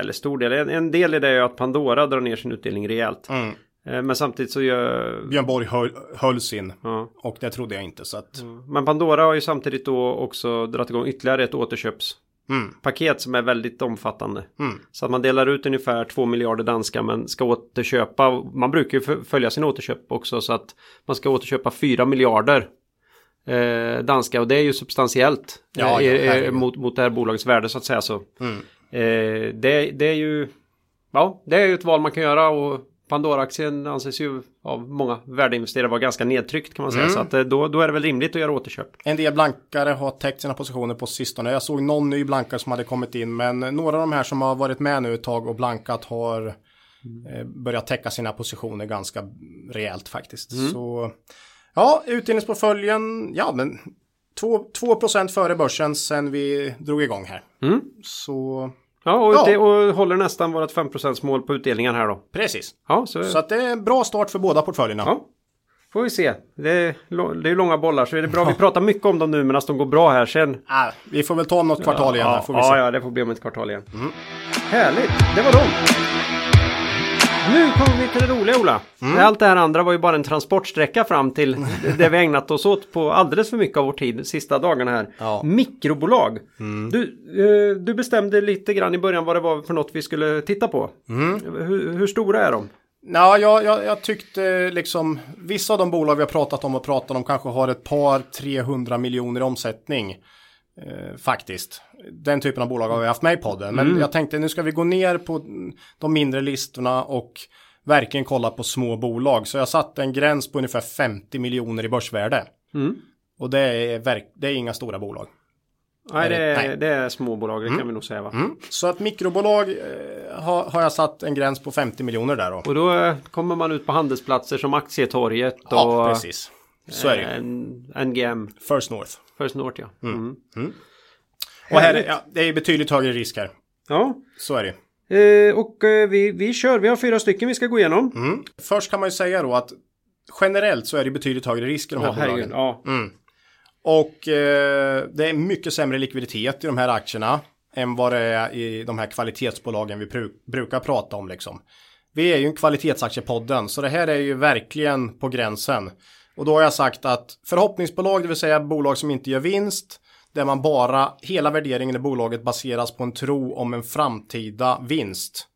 eller stor del, en, en del i det är att Pandora drar ner sin utdelning rejält. Mm. Eh, Men samtidigt så gör... Björn Borg höll, höll sin Ja. och det trodde jag inte. Så att, Men Pandora har ju samtidigt då också dragit igång ytterligare ett återköpspaket mm, som är väldigt omfattande. mm, Så att man delar ut ungefär 2 miljarder danska men ska återköpa. Man brukar ju följa sina återköp också så att man ska återköpa 4 miljarder eh, danska och det är ju substantiellt Ja, eh, ja, eh, herregud. mot, mot det här bolagets värde så att säga så. mm. Eh, det, det är ju Ja, det är ju ett val man kan göra och Pandora-aktien anses ju av många värdeinvesterare vara ganska nedtryckt kan man säga. Mm. Så att eh, då, då är det väl rimligt att göra återköp. En del blankare har täckt sina positioner på sistone. Jag såg någon ny blankare som hade kommit in. Men några av de här som har varit med nu ett tag och blankat har eh, börjat täcka sina positioner ganska rejält faktiskt. Så ja, utdelningsportföljen, ja men 2, 2% före börsen sen vi drog igång här. Mm. Så Ja, och, Ja. Det, och håller nästan vårt 5% mål på utdelningen här då. precis. Ja, så, Så att det är en bra start för båda portföljerna. ja. Får vi se. Det är, det är långa bollar så är det bra. Vi pratar mycket om dem nu medan de går bra här sen. Ah, vi får väl ta om något kvartal igen. Ja, får vi se. Mm. ja, det får bli om ett kvartal igen. Härligt, det var dem. Nu kommer vi till det roliga Ola. Mm. Allt det här andra var ju bara en transportsträcka fram till det vi ägnat oss åt på alldeles för mycket av vår tid de sista dagarna här. Ja. Mm. Mikrobolag. Du, eh, du bestämde lite grann i början vad det var för något vi skulle titta på. Mm. Hur, hur stora är de? Ja, jag, jag, jag tyckte liksom vissa av de bolag vi har pratat om och pratat om kanske har ett par 300 miljoner i omsättning. Eh, faktiskt. Den typen av bolag har vi haft med i podden. Men mm. jag tänkte nu ska vi gå ner på de mindre listorna och verkligen kolla på små bolag. Så jag satte en gräns på ungefär 50 miljoner i börsvärde. Mm. Och det är, det är inga stora bolag. Nej, det är, Nej. Det är småbolag, det mm. kan vi nog säga va? Mm. Så att mikrobolag eh, har, har, jag satt en gräns på 50 miljoner där då. Och då eh, kommer man ut på handelsplatser som Aktietorget och... Ja, precis. Så är det eh, NGM. First North. First North, ja. Mm. mm. mm. Och här är, ja, det är betydligt högre risk här. Ja. Så är det. Eh, och eh, vi, vi kör, vi har fyra stycken vi ska gå igenom. Mm. Först kan man ju säga då att generellt så är det betydligt högre risk i de här oh, bolagen. Ja. Mm. Och eh, det är mycket sämre likviditet i de här aktierna än vad det är i de här kvalitetsbolagen vi bru brukar prata om liksom. Vi är ju en kvalitetsaktiepodden så det här är ju verkligen på gränsen. Och då har jag sagt att förhoppningsbolag, det vill säga bolag som inte gör vinst, där man bara, hela värderingen i bolaget baseras på en tro om en framtida vinst.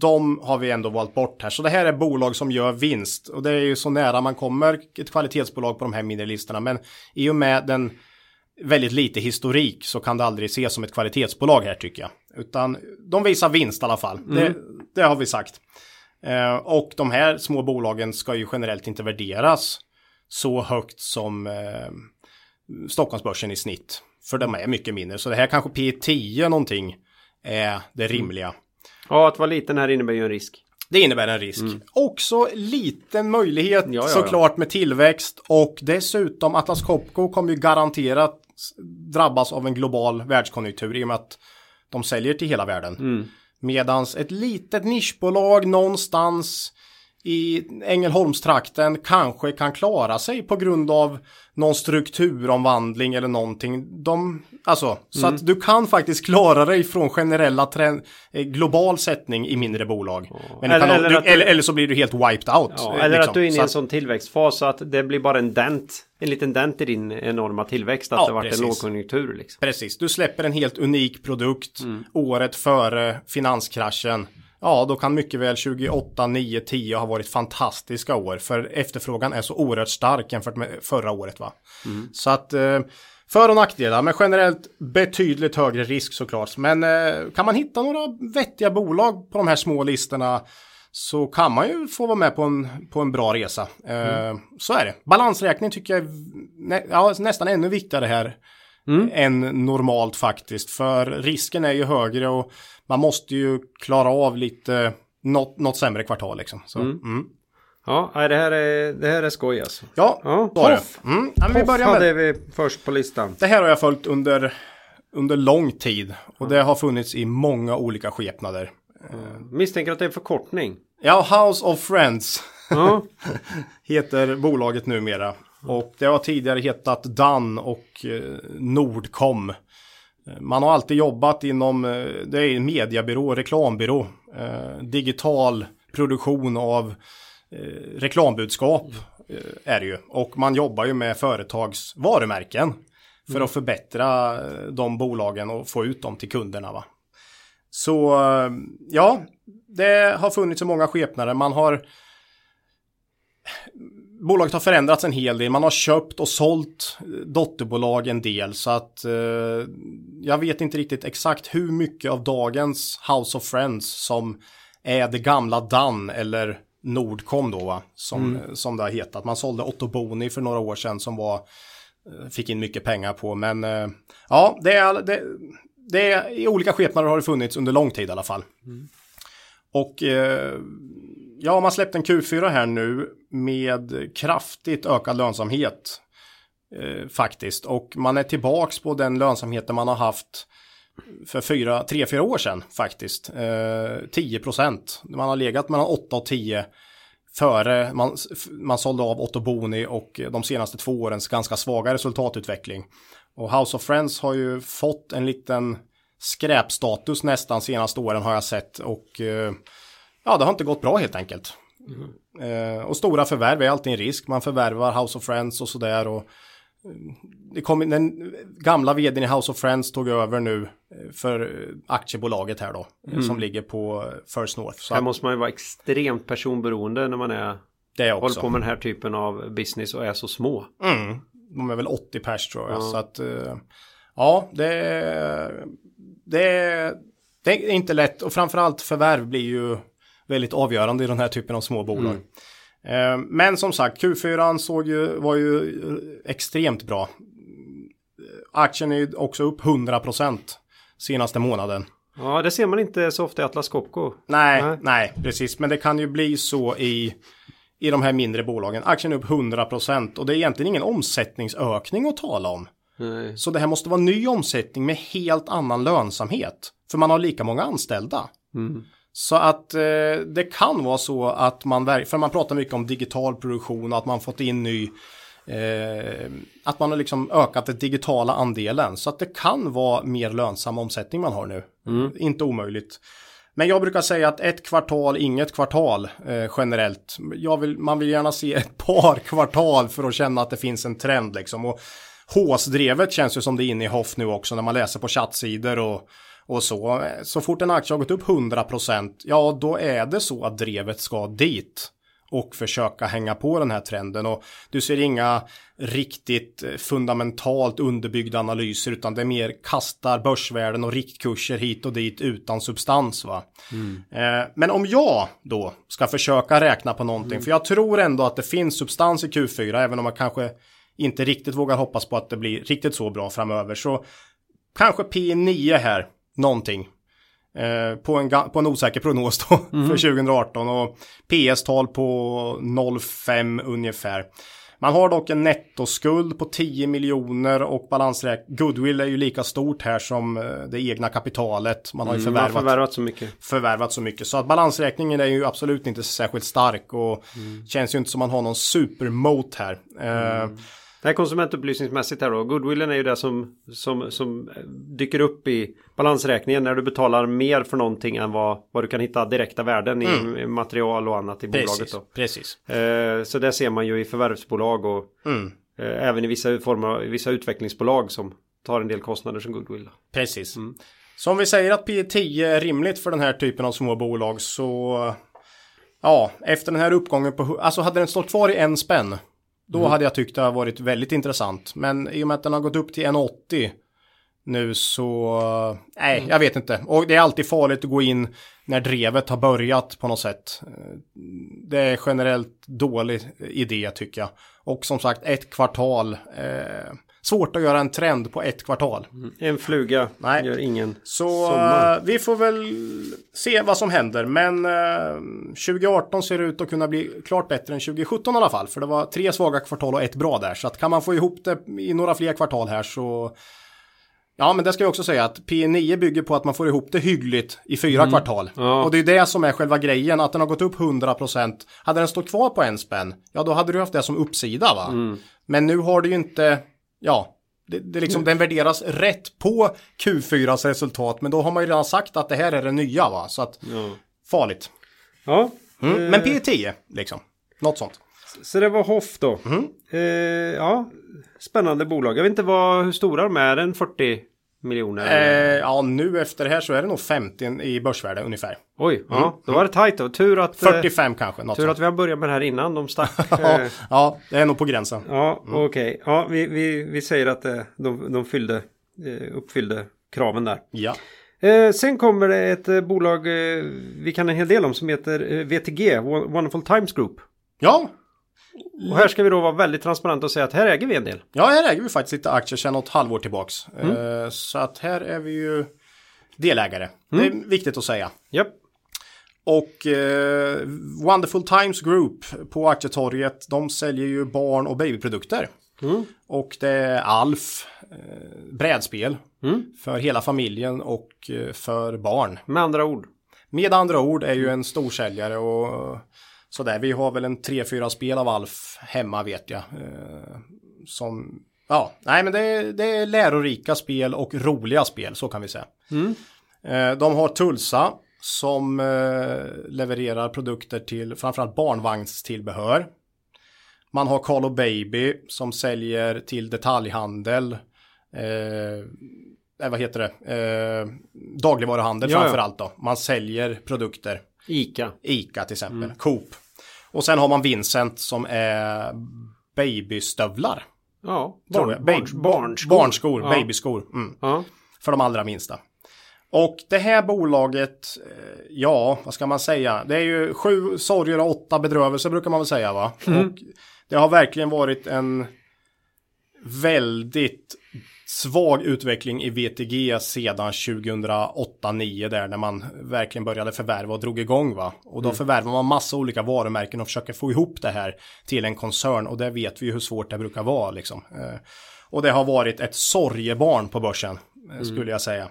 De har vi ändå valt bort här. Så det här är bolag som gör vinst. Och det är ju så nära man kommer ett kvalitetsbolag på de här mindre listorna. Men i och med den väldigt lite historik så kan det aldrig ses som ett kvalitetsbolag här tycker jag. Utan de visar vinst i alla fall. Mm. Det, det, har vi sagt. Eh, och de här små bolagen ska ju generellt inte värderas så högt som eh, Stockholmsbörsen i snitt. För de är mycket mindre. Så det här kanske P10 någonting är det mm. rimliga. Ja, att vara liten här innebär ju en risk. Det innebär en risk. Mm. Också liten möjlighet ja, ja, såklart med tillväxt och dessutom Atlas Copco kommer ju garanterat drabbas av en global världskonjunktur i och med att de säljer till hela världen. Mm. Medans ett litet nischbolag någonstans i Ängelholmstrakten kanske kan klara sig på grund av någon strukturomvandling eller någonting. De, alltså, mm. så att du kan faktiskt klara dig från generella trend, eh, global sättning i mindre bolag. Eller, kan, eller, du, eller, eller, så blir du helt wiped out. Ja, eller liksom. att du är inne i en sån tillväxtfas så att det blir bara en dent. En liten dent i din enorma tillväxt. Att ja, det varit precis. en lågkonjunktur. Liksom. Precis, du släpper en helt unik produkt mm. året före finanskraschen. Ja, då kan mycket väl 28, 9, 10 ha varit fantastiska år. För efterfrågan är så oerhört stark jämfört med förra året. va. Mm. Så att eh, för och nackdelar, men generellt betydligt högre risk såklart. Men eh, kan man hitta några vettiga bolag på de här små listorna så kan man ju få vara med på en, på en bra resa. Eh, mm. Så är det. Balansräkning tycker jag är nä, ja, nästan ännu viktigare här mm. än normalt faktiskt. För risken är ju högre och man måste ju klara av lite något, något sämre kvartal liksom. Så, mm. Mm. Ja, det här är, det här är skoj alltså. Ja, ja Poff. Mm. Ja, vi börjar med... hade vi först på listan. Det här har jag följt under, under lång tid. Och det har funnits i många olika skepnader. Mm. Misstänker att det är förkortning. Ja, House of Friends. Ja. [LAUGHS] heter bolaget numera. Och det har tidigare hetat Dan och eh, Nordcom. Man har alltid jobbat inom, eh, det är en mediebyrå, reklambyrå, eh, digital produktion av reklambudskap är det ju. Och man jobbar ju med företags varumärken för mm. att förbättra de bolagen och få ut dem till kunderna. Va? Så ja, det har funnits så många skepnader. Man har bolaget har förändrats en hel del. Man har köpt och sålt dotterbolag en del så att eh, jag vet inte riktigt exakt hur mycket av dagens House of Friends som är det gamla Dan eller Nordcom då va? Som, mm. som det har hetat. Man sålde Otto Boni för några år sedan som var eh, fick in mycket pengar på men eh, ja det är, det, det är i olika skepnader har det funnits under lång tid i alla fall. Mm. Och eh, ja, man släppte en Q4 här nu med kraftigt ökad lönsamhet. Eh, faktiskt. Och man är tillbaks på den lönsamheten man har haft för fyra, tre, fyra år sedan faktiskt. Eh, 10 procent. Man har legat mellan 8 och 10 före man, man sålde av Otto Boni och de senaste två årens ganska svaga resultatutveckling. Och House of Friends har ju fått en liten skräpstatus nästan senaste åren har jag sett och eh, ja, det har inte gått bra helt enkelt. Mm. Eh, och stora förvärv är alltid en risk. Man förvärvar House of Friends och sådär. Och eh, det kom, den gamla vdn i House of Friends tog över nu eh, för aktiebolaget här då. Mm. Som ligger på First North. Så här måste man ju vara extremt personberoende när man är det också. håller på med den här typen av business och är så små. Mm. De är väl 80 pers tror jag. Ja. Så att, Ja, det, det, det är inte lätt och framförallt förvärv blir ju väldigt avgörande i den här typen av små bolag. Mm. Men som sagt, Q4 såg ju, var ju extremt bra. Aktien är också upp 100% senaste månaden. Ja, det ser man inte så ofta i Atlas Copco. Nej, nej, nej, precis. Men det kan ju bli så i, i de här mindre bolagen. Aktien är upp 100% och det är egentligen ingen omsättningsökning att tala om. Nej. Så det här måste vara ny omsättning med helt annan lönsamhet. För man har lika många anställda. Mm. Så att eh, det kan vara så att man, för man pratar mycket om digital produktion och att man fått in ny Eh, att man har liksom ökat den digitala andelen så att det kan vara mer lönsam omsättning man har nu. Mm. Inte omöjligt. Men jag brukar säga att ett kvartal, inget kvartal eh, generellt. Vill, man vill gärna se ett par [LAUGHS] kvartal för att känna att det finns en trend liksom. Och håsdrevet känns ju som det är inne i Hoff nu också när man läser på chattsidor och, och så. Så fort en aktie har gått upp 100% ja då är det så att drevet ska dit och försöka hänga på den här trenden. Och du ser inga riktigt fundamentalt underbyggda analyser utan det är mer kastar börsvärden och riktkurser hit och dit utan substans. Va? Mm. Eh, men om jag då ska försöka räkna på någonting, mm. för jag tror ändå att det finns substans i Q4, även om man kanske inte riktigt vågar hoppas på att det blir riktigt så bra framöver. Så kanske P9 här, någonting. Eh, på, en, på en osäker prognos då [LAUGHS] mm. för 2018 och PS-tal på 0,5 ungefär. Man har dock en nettoskuld på 10 miljoner och balansräk goodwill är ju lika stort här som eh, det egna kapitalet. Man har ju förvärvat, mm, förvärvat, så mycket. förvärvat så mycket. Så att balansräkningen är ju absolut inte särskilt stark och mm. känns ju inte som man har någon supermot här. Eh, mm. Det här konsumentupplysningsmässigt här då. Goodwillen är ju det som, som, som dyker upp i balansräkningen när du betalar mer för någonting än vad, vad du kan hitta direkta värden mm. i material och annat i precis, bolaget. Då. Precis. Eh, så det ser man ju i förvärvsbolag och mm. eh, även i vissa former, vissa utvecklingsbolag som tar en del kostnader som goodwill. Precis. Mm. Så om vi säger att P 10 är rimligt för den här typen av små bolag så Ja, efter den här uppgången på, alltså hade den stått kvar i en spänn då mm. hade jag tyckt det har varit väldigt intressant. Men i och med att den har gått upp till 1,80 nu så, nej, mm. jag vet inte. Och det är alltid farligt att gå in när drevet har börjat på något sätt. Det är generellt dålig idé tycker jag. Och som sagt, ett kvartal. Eh, svårt att göra en trend på ett kvartal. Mm. En fluga Nej. gör ingen Så sommar. Eh, vi får väl se vad som händer. Men eh, 2018 ser ut att kunna bli klart bättre än 2017 i alla fall. För det var tre svaga kvartal och ett bra där. Så att kan man få ihop det i några fler kvartal här så Ja, men det ska jag också säga att P9 bygger på att man får ihop det hyggligt i fyra mm. kvartal. Ja. Och det är det som är själva grejen, att den har gått upp 100%. Hade den stått kvar på en spänn, ja då hade du haft det som uppsida va. Mm. Men nu har du ju inte ja, det, det liksom, mm. den värderas rätt på Q4s resultat. Men då har man ju redan sagt att det här är det nya va. Så att ja. farligt. Ja. Mm. Eh. Men P10 liksom. Något sånt. Så det var Hoff då. Mm. Eh, ja, spännande bolag. Jag vet inte vad, hur stora de är. En 40 miljoner? Eh, ja, nu efter det här så är det nog 50 i börsvärde ungefär. Oj, mm. ja, då var det tajt då. Tur att... 45 eh, kanske. Något tur sånt. att vi har börjat med det här innan de stack. [LAUGHS] ja, ja, det är nog på gränsen. Ja, mm. okej. Okay. Ja, vi, vi, vi säger att eh, de, de fyllde, uppfyllde kraven där. Ja. Eh, sen kommer det ett eh, bolag eh, vi kan en hel del om som heter VTG, Wonderful Times Group. Ja, och här ska vi då vara väldigt transparenta och säga att här äger vi en del. Ja, här äger vi faktiskt lite aktier sedan något halvår tillbaks. Mm. Uh, så att här är vi ju delägare. Mm. Det är viktigt att säga. Yep. Och uh, Wonderful Times Group på aktietorget, de säljer ju barn och babyprodukter. Mm. Och det är Alf, uh, brädspel mm. för hela familjen och för barn. Med andra ord. Med andra ord är ju en storsäljare och sådär. Vi har väl en 3-4 spel av Alf hemma vet jag. Eh, som, ja, nej men det är, det är lärorika spel och roliga spel, så kan vi säga. Mm. Eh, de har Tulsa som eh, levererar produkter till framförallt barnvagnstillbehör. Man har Carlo Baby som säljer till detaljhandel. Eh, vad heter det? Eh, dagligvaruhandel ja, framförallt då. Man säljer produkter. Ica. Ica till exempel. Mm. Coop. Och sen har man Vincent som är babystövlar. Ja, barn, jag. barns, Ba- barnskor. Barnskor, Ja. babyskor. Mm. Ja. För de allra minsta. Och det här bolaget, eh, ja, vad ska man säga? Det är ju sju sorger och åtta bedrövelser brukar man väl säga va? Och det har verkligen varit en väldigt svag utveckling i VTG sedan 2008-9 där när man verkligen började förvärva och drog igång va. Och då förvärvar man massa olika varumärken och försöker få ihop det här till en koncern och det vet vi ju hur svårt det brukar vara liksom. Eh, Och det har varit ett sorgebarn på börsen eh, skulle jag säga.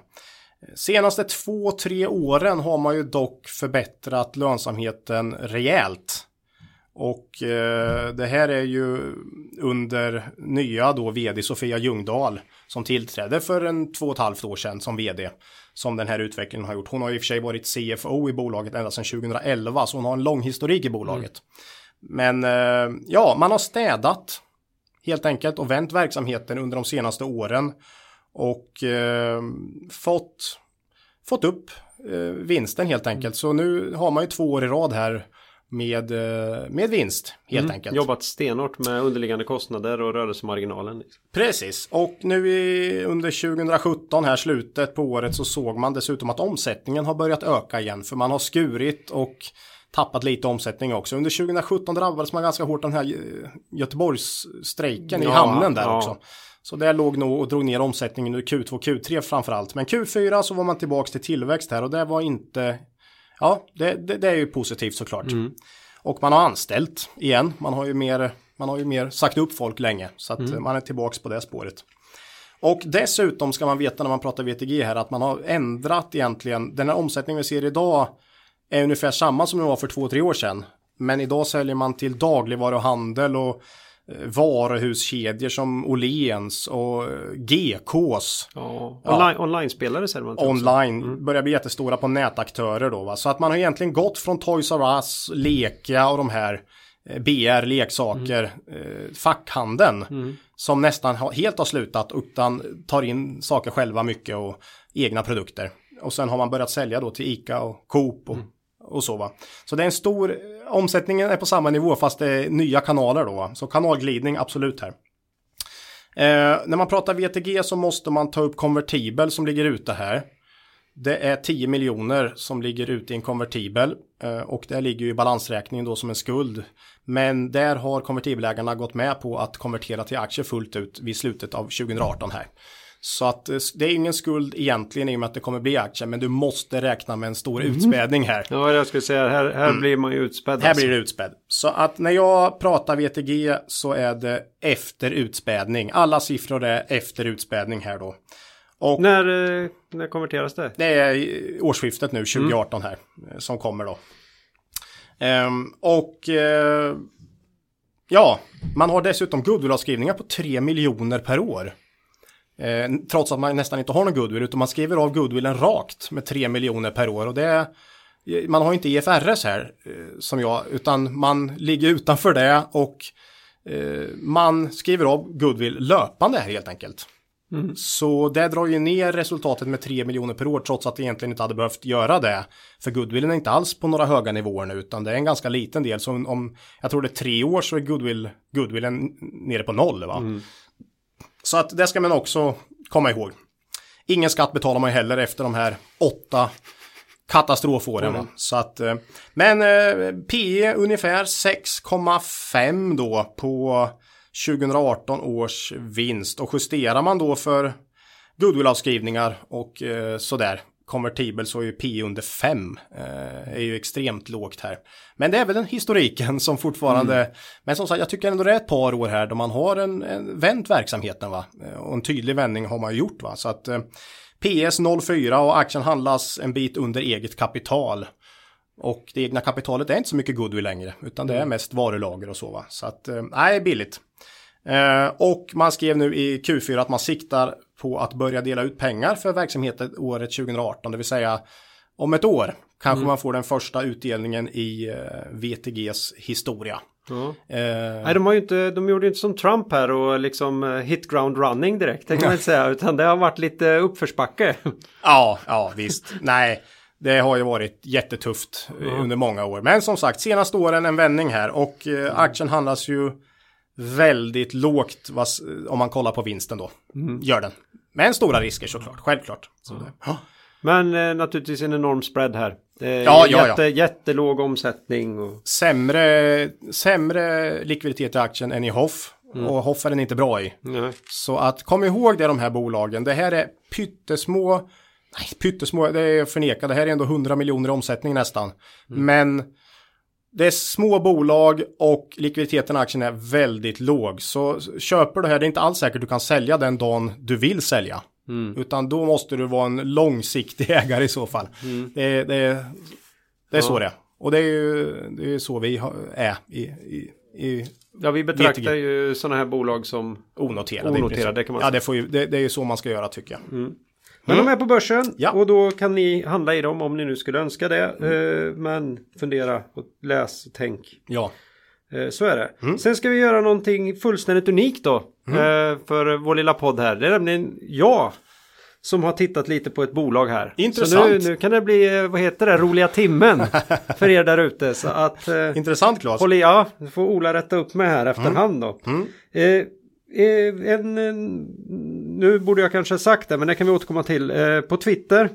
Senaste två, tre åren har man ju dock förbättrat lönsamheten rejält. Och eh, det här är ju under nya då vd Sofia Ljungdahl som tillträdde för en två och ett halvt år sedan som vd. Som den här utvecklingen har gjort. Hon har i och för sig varit CFO i bolaget ända sedan 2011 så hon har en lång historik i bolaget. Men eh, ja, man har städat helt enkelt och vänt verksamheten under de senaste åren. Och eh, fått, fått upp eh, vinsten helt enkelt. Så nu har man ju två år i rad här med, eh, med vinst helt enkelt. Jobbat stenhårt med underliggande kostnader och rörelsemarginalen. Precis, och nu i, under 2017 här slutet på året så såg man dessutom att omsättningen har börjat öka igen. För man har skurit och tappat lite omsättning också. Under 2017 drabbades man ganska hårt av den här eh, Göteborgsstrejken i Ja, hamnen där ja. också. Så det låg nog och drog ner omsättningen under Q2 och Q3 framförallt. Men Q4 så var man tillbaks till tillväxt här och det var inte... Ja, det, det, det är ju positivt såklart. Och man har anställt igen. Man har ju mer, man har ju mer sagt upp folk länge. Så att man är tillbaks på det spåret. Och dessutom ska man veta när man pratar VTG här att man har ändrat egentligen. Den här omsättningen vi ser idag är ungefär samma som det var för två, tre år sedan. Men idag säljer man till dagligvaruhandel och varuhuskedjor som Åhléns och eh, GKs. Ja. Online, Online-spelare säger man. Online börjar bli jättestora på nätaktörer då va. Så att man har egentligen gått från Toys R Us, Leka och de här eh, BR, leksaker, eh, fackhandeln. Som nästan helt har slutat utan tar in saker själva mycket och egna produkter. Och sen har man börjat sälja då till ICA och Coop och, och så va. Så det är en stor, omsättningen är på samma nivå fast det är nya kanaler då va. Så kanalglidning absolut här. Eh, när man pratar VTG så måste man ta upp konvertibel som ligger ute här. Det är 10 miljoner som ligger ute i en konvertibel eh, och det ligger ju i balansräkningen då som en skuld. Men där har konvertibelägarna gått med på att konvertera till aktier fullt ut vid slutet av 2018 här. Så att eh, det är ingen skuld egentligen i och med att det kommer bli aktier men du måste räkna med en stor utspädning här. Ja, jag skulle säga här, här blir man ju utspädd. Mm. Här alltså. blir det utspädd. Så att när jag pratar VTG så är det efter utspädning. Alla siffror är efter utspädning här då. Och När, eh, när konverteras det? det är årsskiftet nu, 2018 här, eh, som kommer då. Ehm, och eh, ja, man har dessutom goodwillavskrivningar på 3 miljoner per år. Eh, trots att man nästan inte har någon goodwill, utan man skriver av goodwillen rakt med 3 miljoner per år. Och det man har inte IFRS här, eh, som jag, utan man ligger utanför det och eh, man skriver av goodwill löpande här helt enkelt. Så det drar ju ner resultatet med 3 miljoner per år trots att det egentligen inte hade behövt göra det. För goodwillen är inte alls på några höga nivåer nu utan det är en ganska liten del. Så om, jag tror det är tre år så är goodwill, goodwillen nere på noll va. Så att det ska man också komma ihåg. Ingen skatt betalar man heller efter de här åtta katastrofåren. va. Så att, eh, men eh, PE ungefär 6,5 då på 2018 års vinst. Och justerar man då för goodwillavskrivningar och eh, sådär konvertibel så är ju P under 5. Eh, är ju extremt lågt här. Men det är väl den historiken som fortfarande, men som sagt jag tycker ändå det är ett par år här då man har en, en vänt verksamheten va. Eh, Och en tydlig vändning har man gjort va. Så att eh, PS 04 och aktien handlas en bit under eget kapital. Och det egna kapitalet är inte så mycket goodwill längre, utan det är mest varulager och så va. Så att, eh, nej, billigt. Eh, och man skrev nu i Q4 att man siktar på att börja dela ut pengar för verksamheten året 2018, det vill säga om ett år kanske man får den första utdelningen i eh, VTGs historia. Ja. Eh, Nej, de, har ju inte, de gjorde ju inte som Trump här och liksom eh, hit ground running direkt. Det kan man inte säga. [LAUGHS] Utan det har varit lite uppförsbacke. Ja, ja visst. Nej, det har ju varit jättetufft eh, under många år. Men som sagt, senaste åren en vändning här och aktien handlas ju väldigt lågt om man kollar på vinsten då. Mm. Gör den. Men stora risker såklart, självklart. Så ja. Men eh, naturligtvis en enorm spread här. Är Ja, ja, jätte, ja. jättelåg omsättning. Och, sämre, sämre likviditet i aktien än i Hoff. Mm. Och Hoff är den inte bra i. nej. Så att kom ihåg det de här bolagen. Det här är pyttesmå. Nej, pyttesmå, det är förneka. Det här är ändå 100 miljoner i omsättning nästan. Men det är små bolag och likviditeten i aktien är väldigt låg. Så köper du det här, det är inte alls säkert du kan sälja den dagen du vill sälja. Utan då måste du vara en långsiktig [LAUGHS] ägare i så fall. Det, är- det, är- det är så det är. Och det är ju det är så vi är i, i, i Ja, vi betraktar GTG. ju sådana här bolag som... onoterade. Onoterade, kan man Ja, säga. det, får ju, det, det är ju så man ska göra tycker jag. Men de är på börsen Ja. och då kan ni handla i dem om ni nu skulle önska det. Eh, men fundera och läs och tänk. Ja. Eh, Så är det. Sen ska vi göra någonting fullständigt unikt då. eh, För vår lilla podd här. Det är nämligen jag. Som har tittat lite på ett bolag här. Intressant. Så nu, nu kan det bli, vad heter det, roliga timmen. [LAUGHS] för er där ute. Så att... Intressant Claes. Håll i, ja, får Ola rätta upp mig här efterhand då. Eh, en, en, nu borde jag kanske ha sagt det, men det kan vi återkomma till. Eh, på Twitter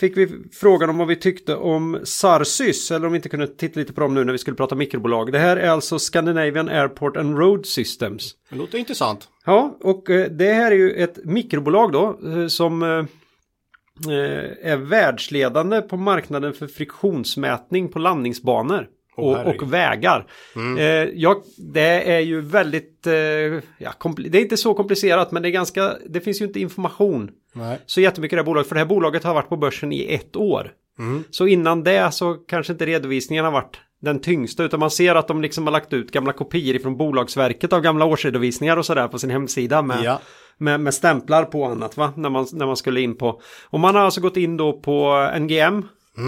fick vi frågan om vad vi tyckte om Sarsys, eller om vi inte kunde titta lite på dem nu när vi skulle prata mikrobolag. Det här är alltså Scandinavian Airport and Road Systems. Det låter intressant. Ja, och eh, det här är ju ett mikrobolag då eh, som eh, eh, är världsledande på marknaden för friktionsmätning på landningsbanor. Och, herregud. och vägar. Eh, ja, det är ju väldigt, eh, ja, det är inte så komplicerat men det är ganska, det finns ju inte information Nej. så jättemycket i det här bolaget. För det här bolaget har varit på börsen i ett år. Så innan det så kanske inte redovisningen har varit den tyngsta utan man ser att de liksom har lagt ut gamla kopior från Bolagsverket av gamla årsredovisningar och sådär på sin hemsida med, Ja. med, med stämplar på annat va? När man, när man skulle in på. Och man har alltså gått in då på NGM. Eh,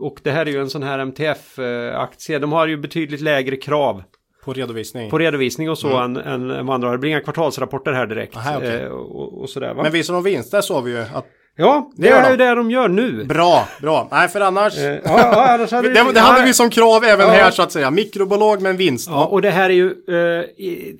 och det här är ju en sån här MTF-aktie. De har ju betydligt lägre krav På redovisning. på redovisning och så än, än vad andra har. Det blir inga kvartalsrapporter här direkt. Aha, okej. eh, och, och sådär va? Men visar de vinster så har vi ju att... Ja, det, Det är de. ju det de gör nu. Bra, bra. Nej, för annars... Eh, ja, ja, annars hade [LAUGHS] det, det hade vi som krav även Ja. här så att säga. Mikrobolag med en vinst. Ja, och det här är ju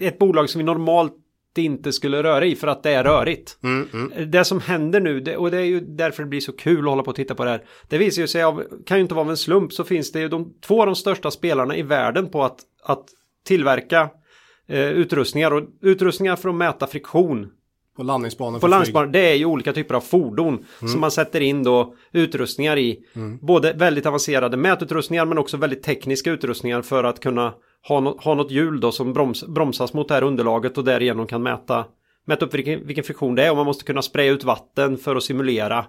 eh, ett bolag som vi normalt inte skulle röra i för att det är rörigt. Mm, mm. Det som händer nu, det, och det är ju därför det blir så kul att hålla på och titta på det här. Det visar ju sig av, kan ju inte vara av en slump, så finns det ju de två av de största spelarna i världen på att, att tillverka eh, utrustningar och utrustningar för att mäta friktion På landningsbanan på landningsbanor, det är ju olika typer av fordon som man sätter in då utrustningar i. Både väldigt avancerade mätutrustningar men också väldigt tekniska utrustningar för att kunna ha, no ha något hjul då som broms bromsas mot det här underlaget och därigenom kan mäta Mäta upp vilken, vilken friktion det är och man måste kunna spraya ut vatten för att simulera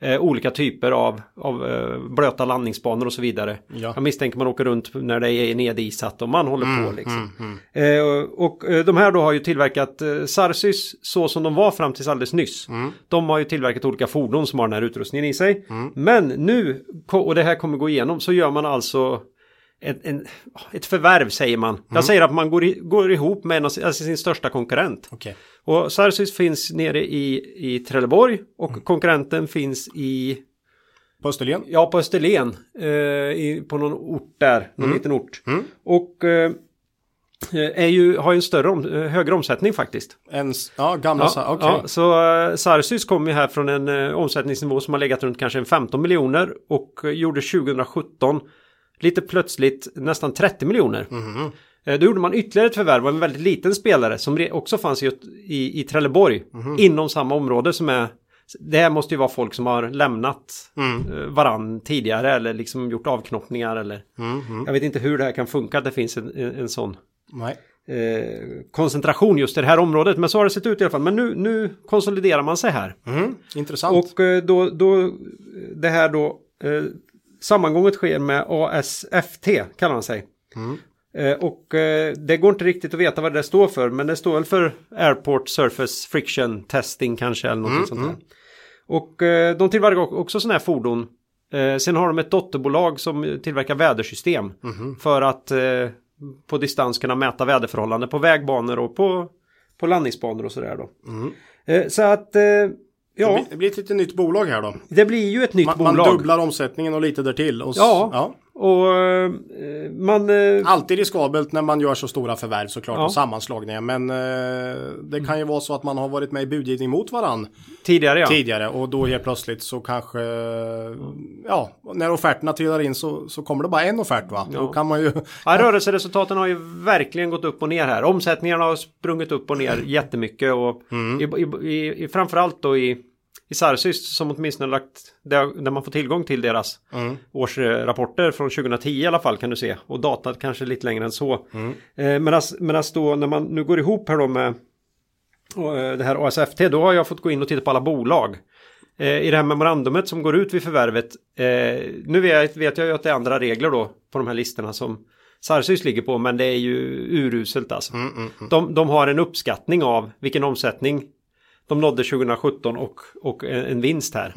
eh, olika typer av, av eh, blöta landningsbanor och så vidare. Ja. Jag misstänker man åker runt när det är nedisat och man håller på liksom. Eh, och och eh, de här då har ju tillverkat eh, Sarsys så som de var fram tills alldeles nyss. De har ju tillverkat olika fordon som har den här utrustningen i sig. Men nu, och det här kommer gå igenom, så gör man alltså en, en, ett förvärv säger man. Jag säger att man går, i, går ihop med en av sin, alltså sin största konkurrent. Okej. Och Sarsys finns nere i, i Trelleborg och konkurrenten finns i På Österlen. Ja, på Österlen. Eh, i, på någon ort där. Någon liten ort. Och eh, är ju, har ju en större om, eh, högre omsättning faktiskt. En, ja, gamla... Ja, Okej. ja, så uh, Sarsys kom ju här från en eh, omsättningsnivå som har legat runt kanske en 15 miljoner och eh, gjorde 2017 lite plötsligt nästan 30 miljoner. Eh, Då gjorde man ytterligare ett förvärv av en väldigt liten spelare som också fanns i, i, i Trelleborg Mhm. inom samma område som är det här måste ju vara folk som har lämnat Mm. eh, varann tidigare eller liksom gjort avknoppningar eller Mhm. jag vet inte hur det här kan funka att det finns en, en, en sån eh, koncentration just i det här området. Men så har det sett ut i alla fall. Men nu, nu konsoliderar man sig här. Mm. Intressant. Och eh, då, då det här då eh, sammangånget sker med ASFT kallar man sig. Eh, och eh, det går inte riktigt att veta vad det står för. Men det står väl för Airport Surface Friction Testing kanske eller något sånt där. Och eh, de tillverkar också sådana här fordon. Sen har de ett dotterbolag som tillverkar vädersystem. För att på distans kunna mäta väderförhållanden på vägbanor och på, på landningsbanor och sådär då. Eh, så att ja, Det blir ett lite nytt bolag här då. det blir ju ett nytt Man, man bolag. dubblar omsättningen och lite därtill. Och Ja. ja. Och eh, man... eh, Alltid riskabelt när man gör så stora förvärv såklart Ja. och sammanslagningar. Men eh, det kan ju vara så att man har varit med i budgivning mot varann Tidigare ja. tidigare och då helt plötsligt så kanske ja, när offerterna trillar in så, så kommer det bara en offert va? Då kan man ju [LAUGHS] Ja, rörelseresultaten har ju verkligen gått upp och ner här. Omsättningarna har sprungit upp och ner jättemycket och Mm. i, i, i, framförallt då i, i Sarsis som åtminstone lagt där, man får tillgång till deras Mm. årsrapporter från 2010 i alla fall kan du se och datat kanske lite längre än så. Mm. Eh, Medan medan då när man nu går ihop här då med och, eh, det här ASFT då har jag fått gå in och titta på alla bolag. Eh, I det här memorandumet som går ut vid förvärvet. Eh, nu vet, vet jag ju att det är andra regler då på de här listorna som Sarsys ligger på men det är ju uruselt alltså. Mm, De, de har en uppskattning av vilken omsättning de nådde 2017 och, och en, vinst här.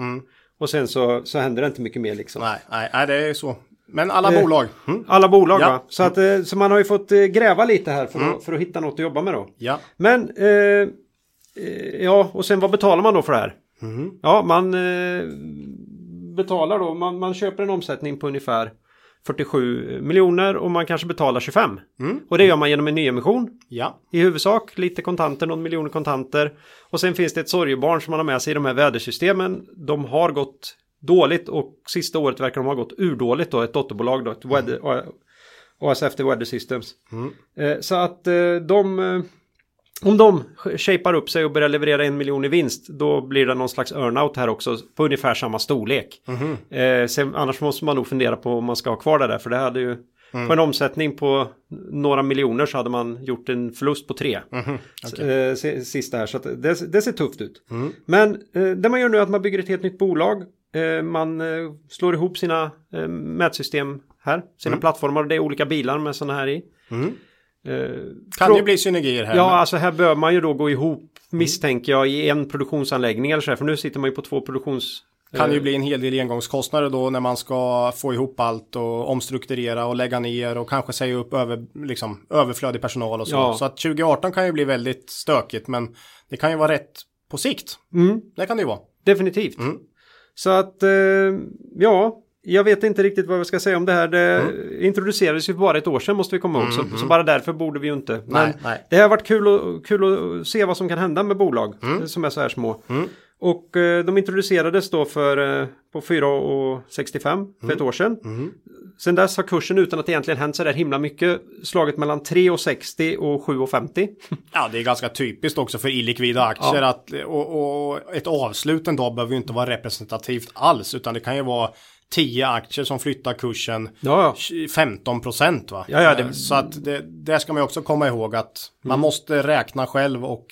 Och sen så, så händer det inte mycket mer liksom. nej, nej, nej, det är så. Men alla Eh, bolag. Mm. Alla bolag Ja. va? Så, att, eh, så man har ju fått eh, gräva lite här för, att, för att hitta något att jobba med då. Ja. Men eh, eh, ja, och sen vad betalar man då för det här? Ja, man eh, betalar då, man, man köper en omsättning på ungefär 47 miljoner och man kanske betalar 25. Och det gör man genom en nyemission Ja. i huvudsak. Lite kontanter, någon miljon kontanter. Och sen finns det ett sorgebarn som man har med sig i de här vädersystemen. De har gått dåligt och sista året verkar de ha gått urdåligt då. Ett dotterbolag då, ett weather, ASFT Weather Systems. Eh, så att eh, de... Eh, om de shapar upp sig och börjar leverera en miljon i vinst, då blir det någon slags earnout här också på ungefär samma storlek. Eh, sen, annars måste man nog fundera på om man ska ha kvar det där, för det hade ju på en omsättning på några miljoner så hade man gjort en förlust på tre. eh, si- sista här, så det, det ser tufft ut. Men eh, det man gör nu är att man bygger ett helt nytt bolag. Eh, man eh, slår ihop sina eh, mätsystem här, sina plattformar. Det är olika bilar med sådana här i. Eh, Kan ju bli synergier här. Ja, men- alltså här bör man ju då gå ihop misstänker jag i en produktionsanläggning eller så här, för nu sitter man ju på två produktions... kan ju eh, bli en hel del engångskostnader då när man ska få ihop allt och omstrukturera och lägga ner och kanske säga upp över, liksom, överflödig personal och så. Ja. Så att 2018 kan ju bli väldigt stökigt men det kan ju vara rätt på sikt. Mm, Det kan det ju vara. definitivt. Mm. Så att, eh, ja, jag vet inte riktigt vad vi ska säga om det här. Det Mm. introducerades ju bara ett år sedan måste vi komma ihåg. Så, så bara därför borde vi ju inte. Men Nej, nej. det har varit kul, och, kul att se vad som kan hända med bolag Mm. som är så här små. Och eh, de introducerades då för, eh, på 4,65 för Mm. ett år sedan. Sen dess har kursen utan att det egentligen hänt så där himla mycket slagit mellan 3,60 och 7,50. [LAUGHS] Ja, det är ganska typiskt också för illikvida aktier att och, och ett avslut en dag behöver ju inte vara representativt alls utan det kan ju vara 10 aktier som flyttar kursen Ja, 15 procent va? Ja, ja, det- Eh, Så att det, där ska man också komma ihåg att man måste räkna själv och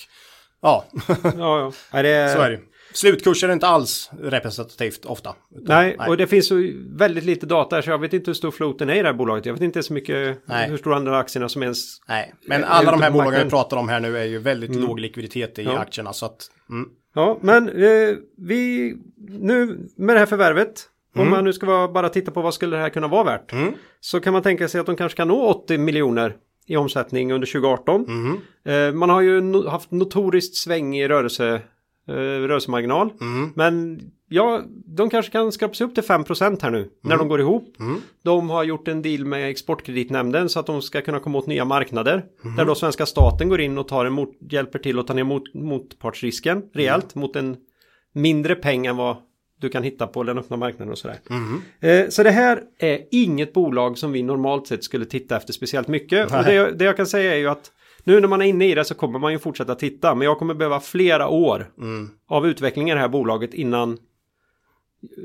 ja, ja, ja. [LAUGHS] Nej, det, så är det. Slutkurser är inte alls representativt ofta. Utan- Nej, och det finns väldigt lite data så jag vet inte hur stor floaten är i det här bolaget. Jag vet inte så mycket Nej. hur stor andel av aktierna som ens... Nej, men är alla de här bolagen vi pratar om här nu är ju väldigt låg likviditet i Ja. aktierna så att mm. Ja, men eh, vi... Nu med det här förvärvet. Om man nu ska vara, bara titta på vad skulle det här kunna vara värt. Mm. Så kan man tänka sig att de kanske kan nå 80 miljoner i omsättning under 2018. Mm. Eh, man har ju no haft notoriskt sväng i rörelse, eh, rörelsemarginal. Mm. Men ja, de kanske kan skrapa sig upp till 5% här nu när de går ihop. De har gjort en deal med Exportkreditnämnden så att de ska kunna komma åt nya marknader. Där då svenska staten går in och tar emot, hjälper till att ta ner mot, motpartsrisken rejält mot en mindre peng än vad du kan hitta på den öppna marknaden och sådär. Eh, så det här är inget bolag som vi normalt sett skulle titta efter speciellt mycket. Och det, jag- det jag kan säga är ju att nu när man är inne i det så kommer man ju fortsätta titta. Men jag kommer behöva flera år av utveckling i det här bolaget innan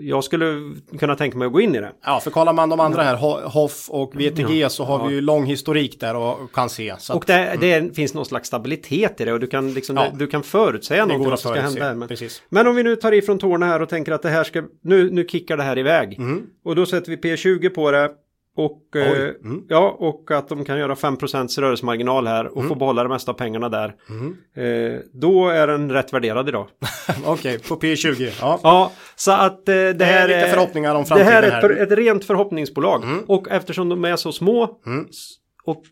jag skulle kunna tänka mig att gå in i det. Ja, för kollar man de andra här, Ho- Hoff och VTG så har vi ju lång historik där och kan se. Och att det, det finns någon slags stabilitet i det och du kan, liksom, Ja. du kan förutsäga någonting att som ska hända. här, Men, Precis. men om vi nu tar ifrån tårna här och tänker att det här ska, nu, nu kickar det här iväg. Och då sätter vi P20 på det. Och, eh. Mm. ja, och att de kan göra 5% rörelsemarginal här och få behålla det mesta av pengarna där. Eh, då är den rätt värderad idag. [LAUGHS] Okej, på P20. Ja. Ja, så att eh, det, här lite är... förhoppningar om Det här framtiden är ett, här. ett rent förhoppningsbolag. Och eftersom de är så små s- och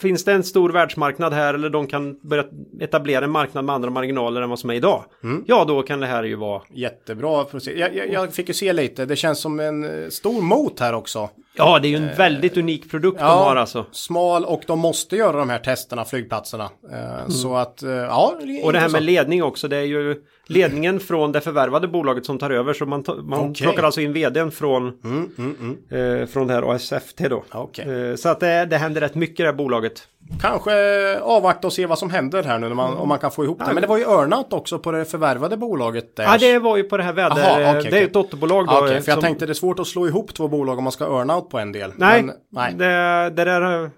finns det en stor världsmarknad här eller de kan börja etablera en marknad med andra marginaler än vad som är idag. Ja, då kan det här ju vara... Jättebra. Jag, jag, jag fick ju se lite. Det känns som en eh, stor mot här också. Ja, det är ju en väldigt unik produkt de har alltså. Smal och de måste göra de här testerna, flygplatserna. Eh, Så att, eh, ja. Mm. Och det här med ledning också, det är ju ledningen från det förvärvade bolaget som tar över. Så man, man Okej. plockar alltså in vdn från, Mm, mm, mm. eh, från det här ASFT då. Okej. Eh, så att det, det händer rätt mycket i det här bolaget. Kanske avvakta och se vad som händer här nu när man, om man kan få ihop det. Men det var ju earnout också på det förvärvade bolaget. Där. Ja, det var ju på det här väder... Jaha, okej, det är okej. ett dotterbolag då. Ja, Okej, för jag som- tänkte det är svårt att slå ihop två bolag om man ska earnout på en del. Nej, Men, nej. Det, det där,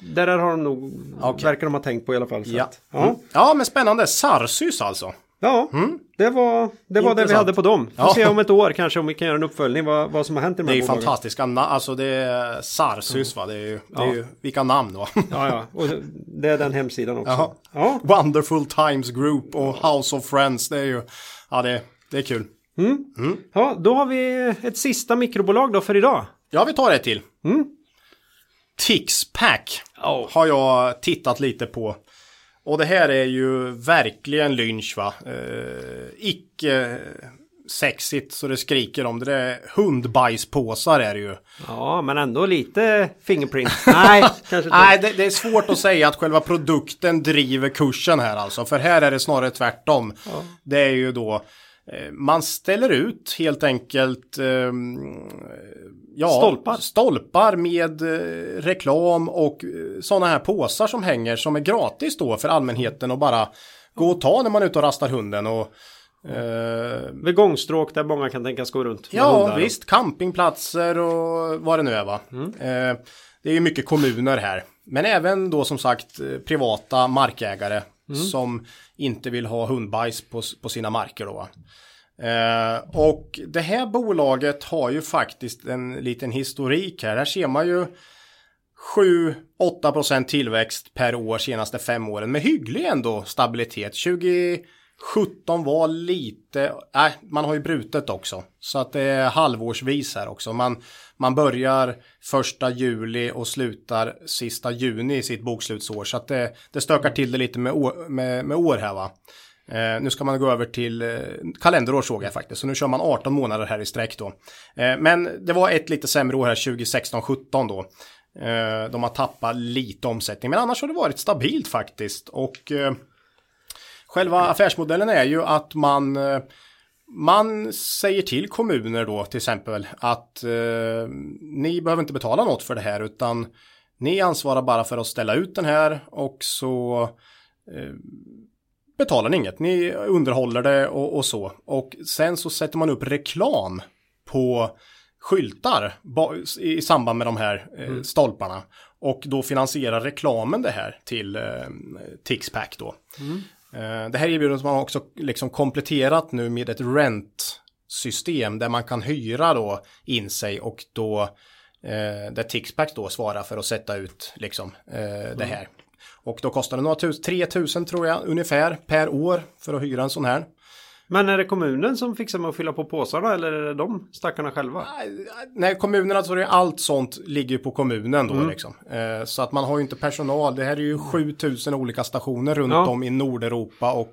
det där har de nog, Okej. verkar de ha tänkt på i alla fall. Ja. att, ja. Mm. ja, men spännande. Sarsys alltså. ja, det var det, var det vi hade på dem. Får Ja. se om ett år kanske om vi kan göra en uppföljning vad, vad som har hänt i de Det är här ju bolagen. fantastiska namn. Alltså det är Sarsys va. Det är ju, det är ju vilka namn va. Ja, ja. Och det är den hemsidan också. Jaha. Ja. Wonderful Times Group och House of Friends. Det är ju, ja det, det är kul. ja, då har vi ett sista mikrobolag då för idag. Ja, vi tar ett till. Mm. Tixpack har jag tittat lite på. Och det här är ju verkligen lynch va. Eh, icke sexigt så det skriker om det. Det är hundbajspåsar är det ju. Ja, men ändå lite fingerprint. [LAUGHS] Nej. Nej, det, det är svårt att säga att själva produkten driver kursen här alltså. För här är det snarare tvärtom. Det är ju då eh, man ställer ut helt enkelt ehm, ja, Stolpar. stolpar med eh, reklam och eh, sådana här påsar som hänger som är gratis då för allmänheten och bara gå och ta när man är ute och rastar hunden. Och, eh, Vid gångstråk där många kan tänkas gå runt. Ja, visst. Campingplatser och vad det nu är va. Eh, det är ju mycket kommuner här. Men även då som sagt eh, privata markägare som inte vill ha hundbajs på, på sina marker då. va. Eh, och det här bolaget har ju faktiskt en liten historik här. Här ser man ju 7-8% tillväxt per år senaste fem åren med hygglig ändå stabilitet. 2017 var lite, nej man har ju brutet också. Så att det är halvårsvis här också. Man, man börjar första juli och slutar sista juni i sitt bokslutsår. Så att det, det stökar till det lite med år, med, med år här va. Eh, nu ska man gå över till eh, kalenderår såg jag faktiskt. Så nu kör man 18 månader här i sträck då. Eh, men det var ett lite sämre år här 2016-17 då. Eh, de har tappat lite omsättning. Men annars har det varit stabilt faktiskt. Och eh, själva affärsmodellen är ju att man eh, man säger till kommuner då till exempel att ni behöver inte betala något för det här utan ni ansvarar bara för att ställa ut den här och så betalar ni inget. Ni underhåller det och, och så. Och sen så sätter man upp reklam på skyltar i samband med de här eh, stolparna. Och då finansierar reklamen det här till eh, Tixpack då. Eh, det här erbjudandet har man också liksom kompletterat nu med ett rent-system där man kan hyra då in sig och då eh, där Tixpack då svarar för att sätta ut liksom eh, det här. Och då kostar det några tusen, 3000 tror jag ungefär per år för att hyra en sån här. Men är det kommunen som fixar med att fylla på påsarna eller är det de stackarna själva? Nej, kommunerna så är det allt sånt ligger på kommunen då liksom. Eh, så att man har ju inte personal. Det här är ju 7000 olika stationer runt Ja. om i Nordeuropa och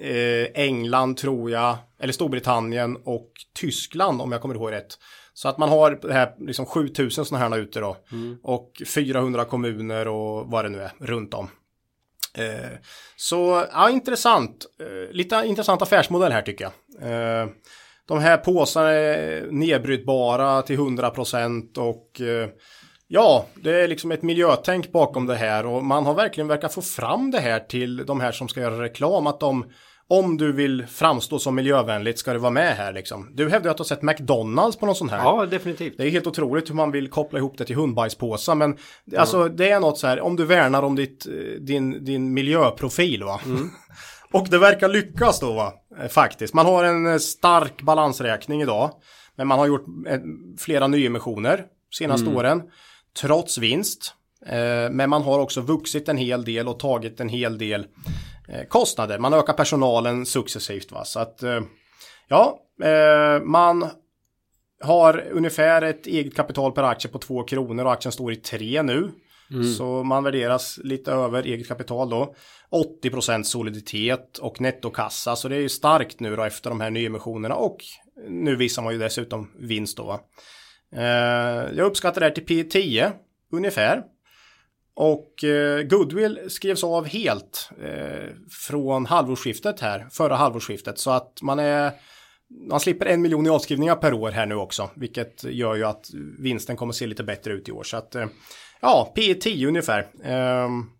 eh, England tror jag, eller Storbritannien och Tyskland om jag kommer ihåg rätt. Så att man har det här liksom 7000 sådana här ute då. Och 400 kommuner och vad det nu är runt om. Eh, så ja, intressant. Eh, lite intressant affärsmodell här tycker jag. Eh, de här påsarna är nedbrytbara till 100% och eh, ja, det är liksom ett miljötänk bakom det här och man har verkligen verkat få fram det här till de här som ska göra reklam att de om du vill framstå som miljövänligt ska du vara med här liksom. Du hävdar att du har sett McDonalds på någon sån här. Ja, definitivt. Det är helt otroligt hur man vill koppla ihop det till hundbajspåsar. Men alltså det är något så här, om du värnar om ditt, eh, din, din miljöprofil va. [LAUGHS] och det verkar lyckas då va, eh, faktiskt. Man har en eh, stark balansräkning idag. Men man har gjort flera nyemissioner senaste åren. Trots vinst. Men man har också vuxit en hel del och tagit en hel del kostnader. Man ökar personalen successivt va. Så att eh, ja, eh, man har ungefär ett eget kapital per aktie på 2 kronor och aktien står i 3 nu. Så man värderas lite över eget kapital då. 80% soliditet och nettokassa. Så det är ju starkt nu då efter de här nyemissionerna och nu visar man ju dessutom vinst då. va. Eh, jag uppskattar det här till P10 ungefär. Och eh, Goodwill skrevs av helt eh, från halvårsskiftet här, förra halvårsskiftet. Så att man är man slipper en miljon i avskrivningar per år här nu också, vilket gör ju att vinsten kommer se lite bättre ut i år. Så att, eh, ja, P 10 ungefär. Ehm,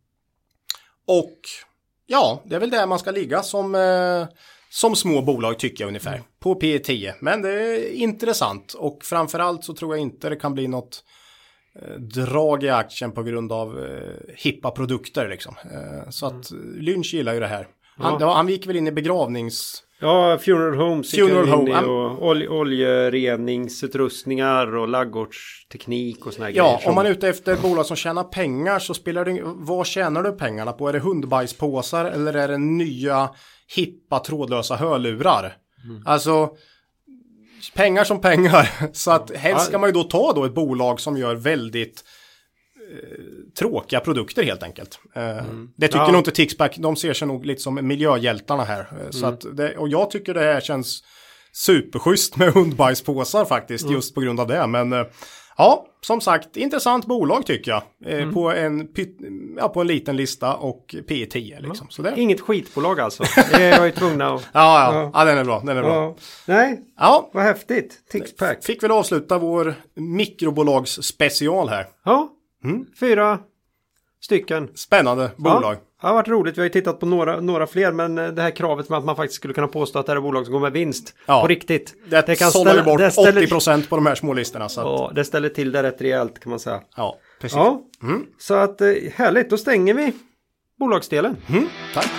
och ja, det är väl där man ska ligga som, eh, som små bolag tycker jag ungefär. På P 10. Men det är intressant och framförallt så tror jag inte det kan bli något drag i aktien på grund av hippa produkter liksom. Så att Lynch gillar ju det här. Han, ja. han gick väl in i begravnings Ja, Funeral Homes Funeral Home. och ol oljereningsutrustningar och laggårdsteknik och såna ja, grejer. Ja, om man är ute efter ett bolag som tjänar pengar så spelar det Vad tjänar du pengarna på? Är det hundbajspåsar eller är det nya hippa trådlösa hörlurar? Mm. Alltså pengar som pengar. [LAUGHS] Så att helst ska man ju då ta då ett bolag som gör väldigt Eh, tråkiga produkter helt enkelt. Eh, mm. Det tycker ja. nog inte Tixback, de ser sig nog lite som miljöhjältarna här. Eh, mm. Så att det, och jag tycker det här känns superschysst med hundbajspåsar faktiskt, mm. just på grund av det. Men ja, som sagt, intressant bolag tycker jag. Mm. På, en, ja, på en liten lista och P 10 liksom. Så det... Inget skitbolag alltså. [LAUGHS] Det är jag ju tvungna att... ja, ja, ja, ja. den är bra. Den är bra. Ja. Nej, ja. vad häftigt. Tixpack. Fick väl avsluta vår mikrobolagsspecial här. Ja, Mm. Fyra stycken. Spännande bolag. Det har varit roligt. Vi har ju tittat på några, några fler. Men det här kravet med att man faktiskt skulle kunna påstå att det här är bolag som går med vinst. Ja. På riktigt. Det, det kan ställa bort det ställer, 80% på de här små listorna. Så att... Ja, det ställer till det rätt rejält kan man säga. Ja, precis. Ja, mm. Så att eh, härligt. Då stänger vi bolagsdelen. Mm. Tack.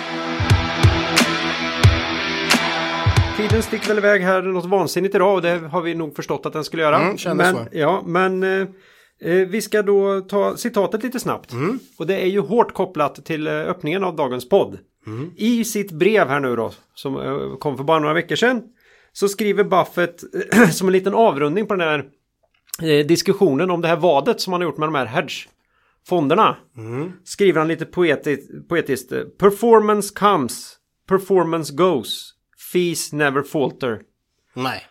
Tiden sticker väl iväg här något vansinnigt idag och det har vi nog förstått att den skulle göra. Mm, men, så. Ja, men eh, Eh, vi ska då ta citatet lite snabbt. Mm. Och det är ju hårt kopplat till eh, öppningen av dagens podd. Mm. I sitt brev här nu då, som eh, kom för bara några veckor sedan, så skriver Buffett [CLEARS THROAT] som en liten avrundning på den här diskussionen om det här vadet som han har gjort med de här hedgefonderna. Mm. Skriver han lite poetiskt, poetiskt. Performance comes, performance goes, fees never falter. Nej.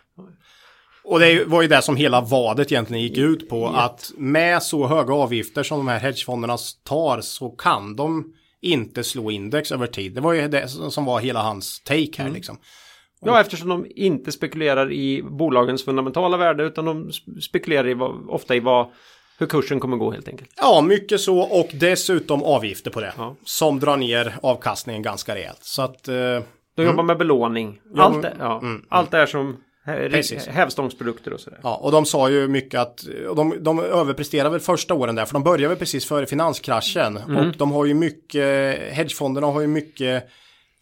Och det var ju det som hela vadet egentligen gick ut på. Yep. Att med så höga avgifter som de här hedgefonderna tar så kan de inte slå index över tid. Det var ju det som var hela hans take här mm. liksom. Och... Ja, eftersom de inte spekulerar i bolagens fundamentala värde utan de spekulerar i vad, ofta i vad hur kursen kommer gå helt enkelt. Ja, mycket så och dessutom avgifter på det. Ja. Som drar ner avkastningen ganska rejält. Så att... Eh, de jobbar mm. med belåning. Allt, det, ja, mm, allt det här som Hävstångsprodukter och sådär. Ja, och de sa ju mycket att de, de överpresterade väl första åren där, för de började väl precis före finanskraschen. Mm. Och de har ju mycket, hedgefonderna har ju mycket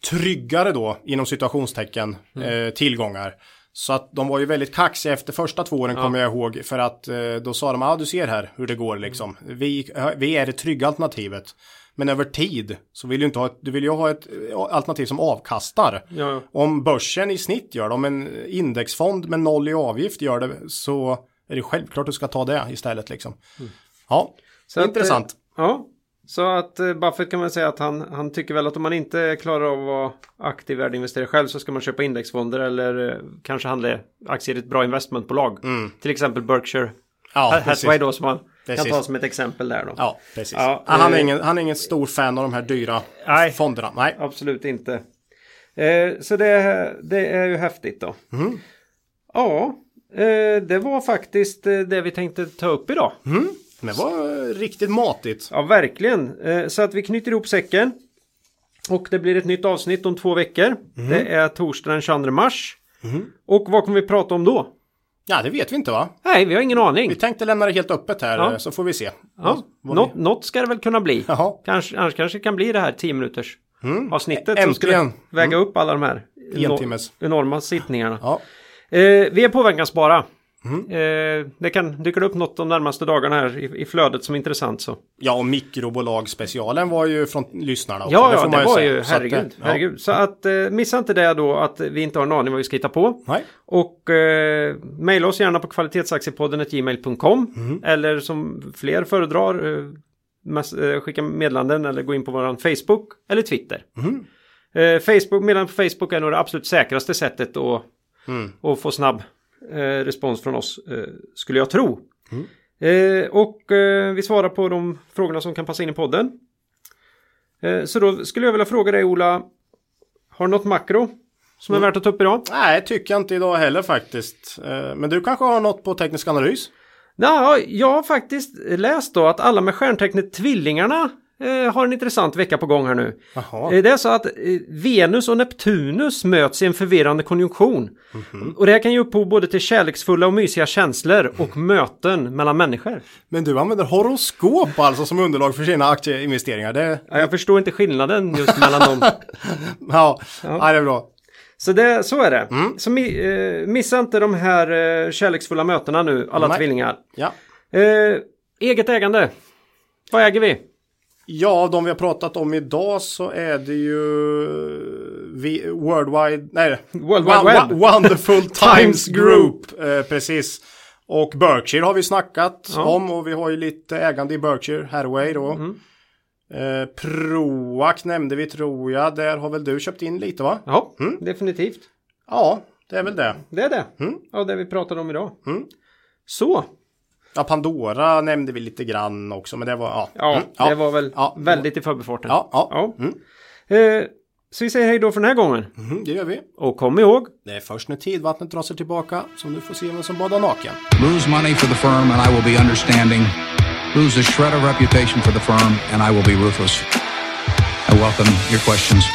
tryggare då, inom situationstecken, mm. eh, tillgångar. Så att de var ju väldigt kaxiga efter första två åren ja. kommer jag ihåg. För att eh, då sa de, ja ah, du ser här hur det går liksom. Vi, vi är det trygga alternativet. Men över tid så vill du inte ha ett, du vill ju ha ett eh, alternativ som avkastar. Ja. Om börsen i snitt gör det, om en indexfond med noll i avgift gör det så är det självklart du ska ta det istället liksom. Mm. Ja, så intressant. Att, ja, så att eh, Buffett kan man säga att han, han tycker väl att om man inte klarar av att vara aktiv värdeinvesterare själv så ska man köpa indexfonder eller eh, kanske handla aktier i ett bra investmentbolag. Mm. Till exempel Berkshire ja, Hathaway då som man Precis. Kan ta som ett exempel där då. Ja, precis. Ja, han, är eh, ingen, han är ingen stor fan av de här dyra nej, fonderna. Nej, absolut inte. Eh, så det, det är ju häftigt då. Mm. Ja, eh, det var faktiskt eh, det vi tänkte ta upp idag. Mm. Det var riktigt matigt. Ja, verkligen. Eh, så att vi knyter ihop säcken. Och det blir ett nytt avsnitt om två veckor. Mm. Det är torsdag den 22 mars. Mm. Och vad kommer vi prata om då? Ja, det vet vi inte va? Nej, vi har ingen aning. Vi tänkte lämna det helt öppet här ja. så får vi se. Ja, Nå vi... något ska det väl kunna bli. Jaha. Kanske, annars kanske det kan bli det här 10 minuters mm. avsnittet Äntligen. som skulle väga mm. upp alla de här enorma sittningarna. Ja. Eh, vi är påverkansbara. Mm. Eh, det kan dyka upp något de närmaste dagarna här i, i flödet som är intressant så. Ja, och mikrobolagsspecialen var ju från lyssnarna också. Ja, ja, det, det var ju, herregud. Så att, herregud. Ja. Så att eh, missa inte det då att vi inte har en aning vad vi ska hitta på. Nej. Och eh, mejla oss gärna på kvalitetsaktiepodden gmail.com mm. eller som fler föredrar eh, eh, skicka meddelanden eller gå in på våran Facebook eller Twitter. Mm. Eh, Facebook, meddelanden på Facebook är nog det absolut säkraste sättet att, mm. att få snabb eh, respons från oss eh, skulle jag tro. Eh, och eh, vi svarar på de frågorna som kan passa in i podden. Eh, så då skulle jag vilja fråga dig Ola. Har du något makro som är värt att ta upp idag? Nej, tycker jag inte idag heller faktiskt. Eh, Men du kanske har något på teknisk analys? Ja, jag har faktiskt läst då att alla med stjärntecknet Tvillingarna eh, har en intressant vecka på gång här nu. Jaha. Eh, Det är så att eh, Venus och Neptunus möts i en förvirrande konjunktion. Och det här kan ge upphov både till kärleksfulla och mysiga känslor och möten mellan människor. Men du använder horoskop alltså som underlag för sina aktieinvesteringar. Det, Ja, jag förstår inte skillnaden just mellan dem. [LAUGHS] ja, ja. det är bra. Så, det, så är det. Så mi, eh, missa inte de här eh, kärleksfulla mötena nu, alla Nej. tvillingar. Ja. Eh, eget ägande. Vad äger vi? Ja, av de vi har pratat om idag så är det ju vi, Worldwide, nej, World Wide Web. Wo- Wonderful [LAUGHS] Times Group. Eh, precis. Och Berkshire har vi snackat Ja. om och vi har ju lite ägande i Berkshire Hathaway då. Mm. Eh, Proac nämnde vi tror jag. Där har väl du köpt in lite va? Ja, definitivt. Ja, det är väl det. Det är det. Ja, det vi pratade om idag. Mm. Så. Ja, Pandora nämnde vi lite grann också, men det var ja. Ja, Mm, det var väl Ja. väldigt i förbifarten. Ja, ja. Mm. Eh, så vi säger hej då för den här gången. Mhm, det gör vi. Och kom ihåg. Det är först när tidvattnet drar sig tillbaka som du får se vem som badar naken. Lose money for the firm and I will be understanding. Lose a shred of reputation for the firm and I will be ruthless. I welcome your questions.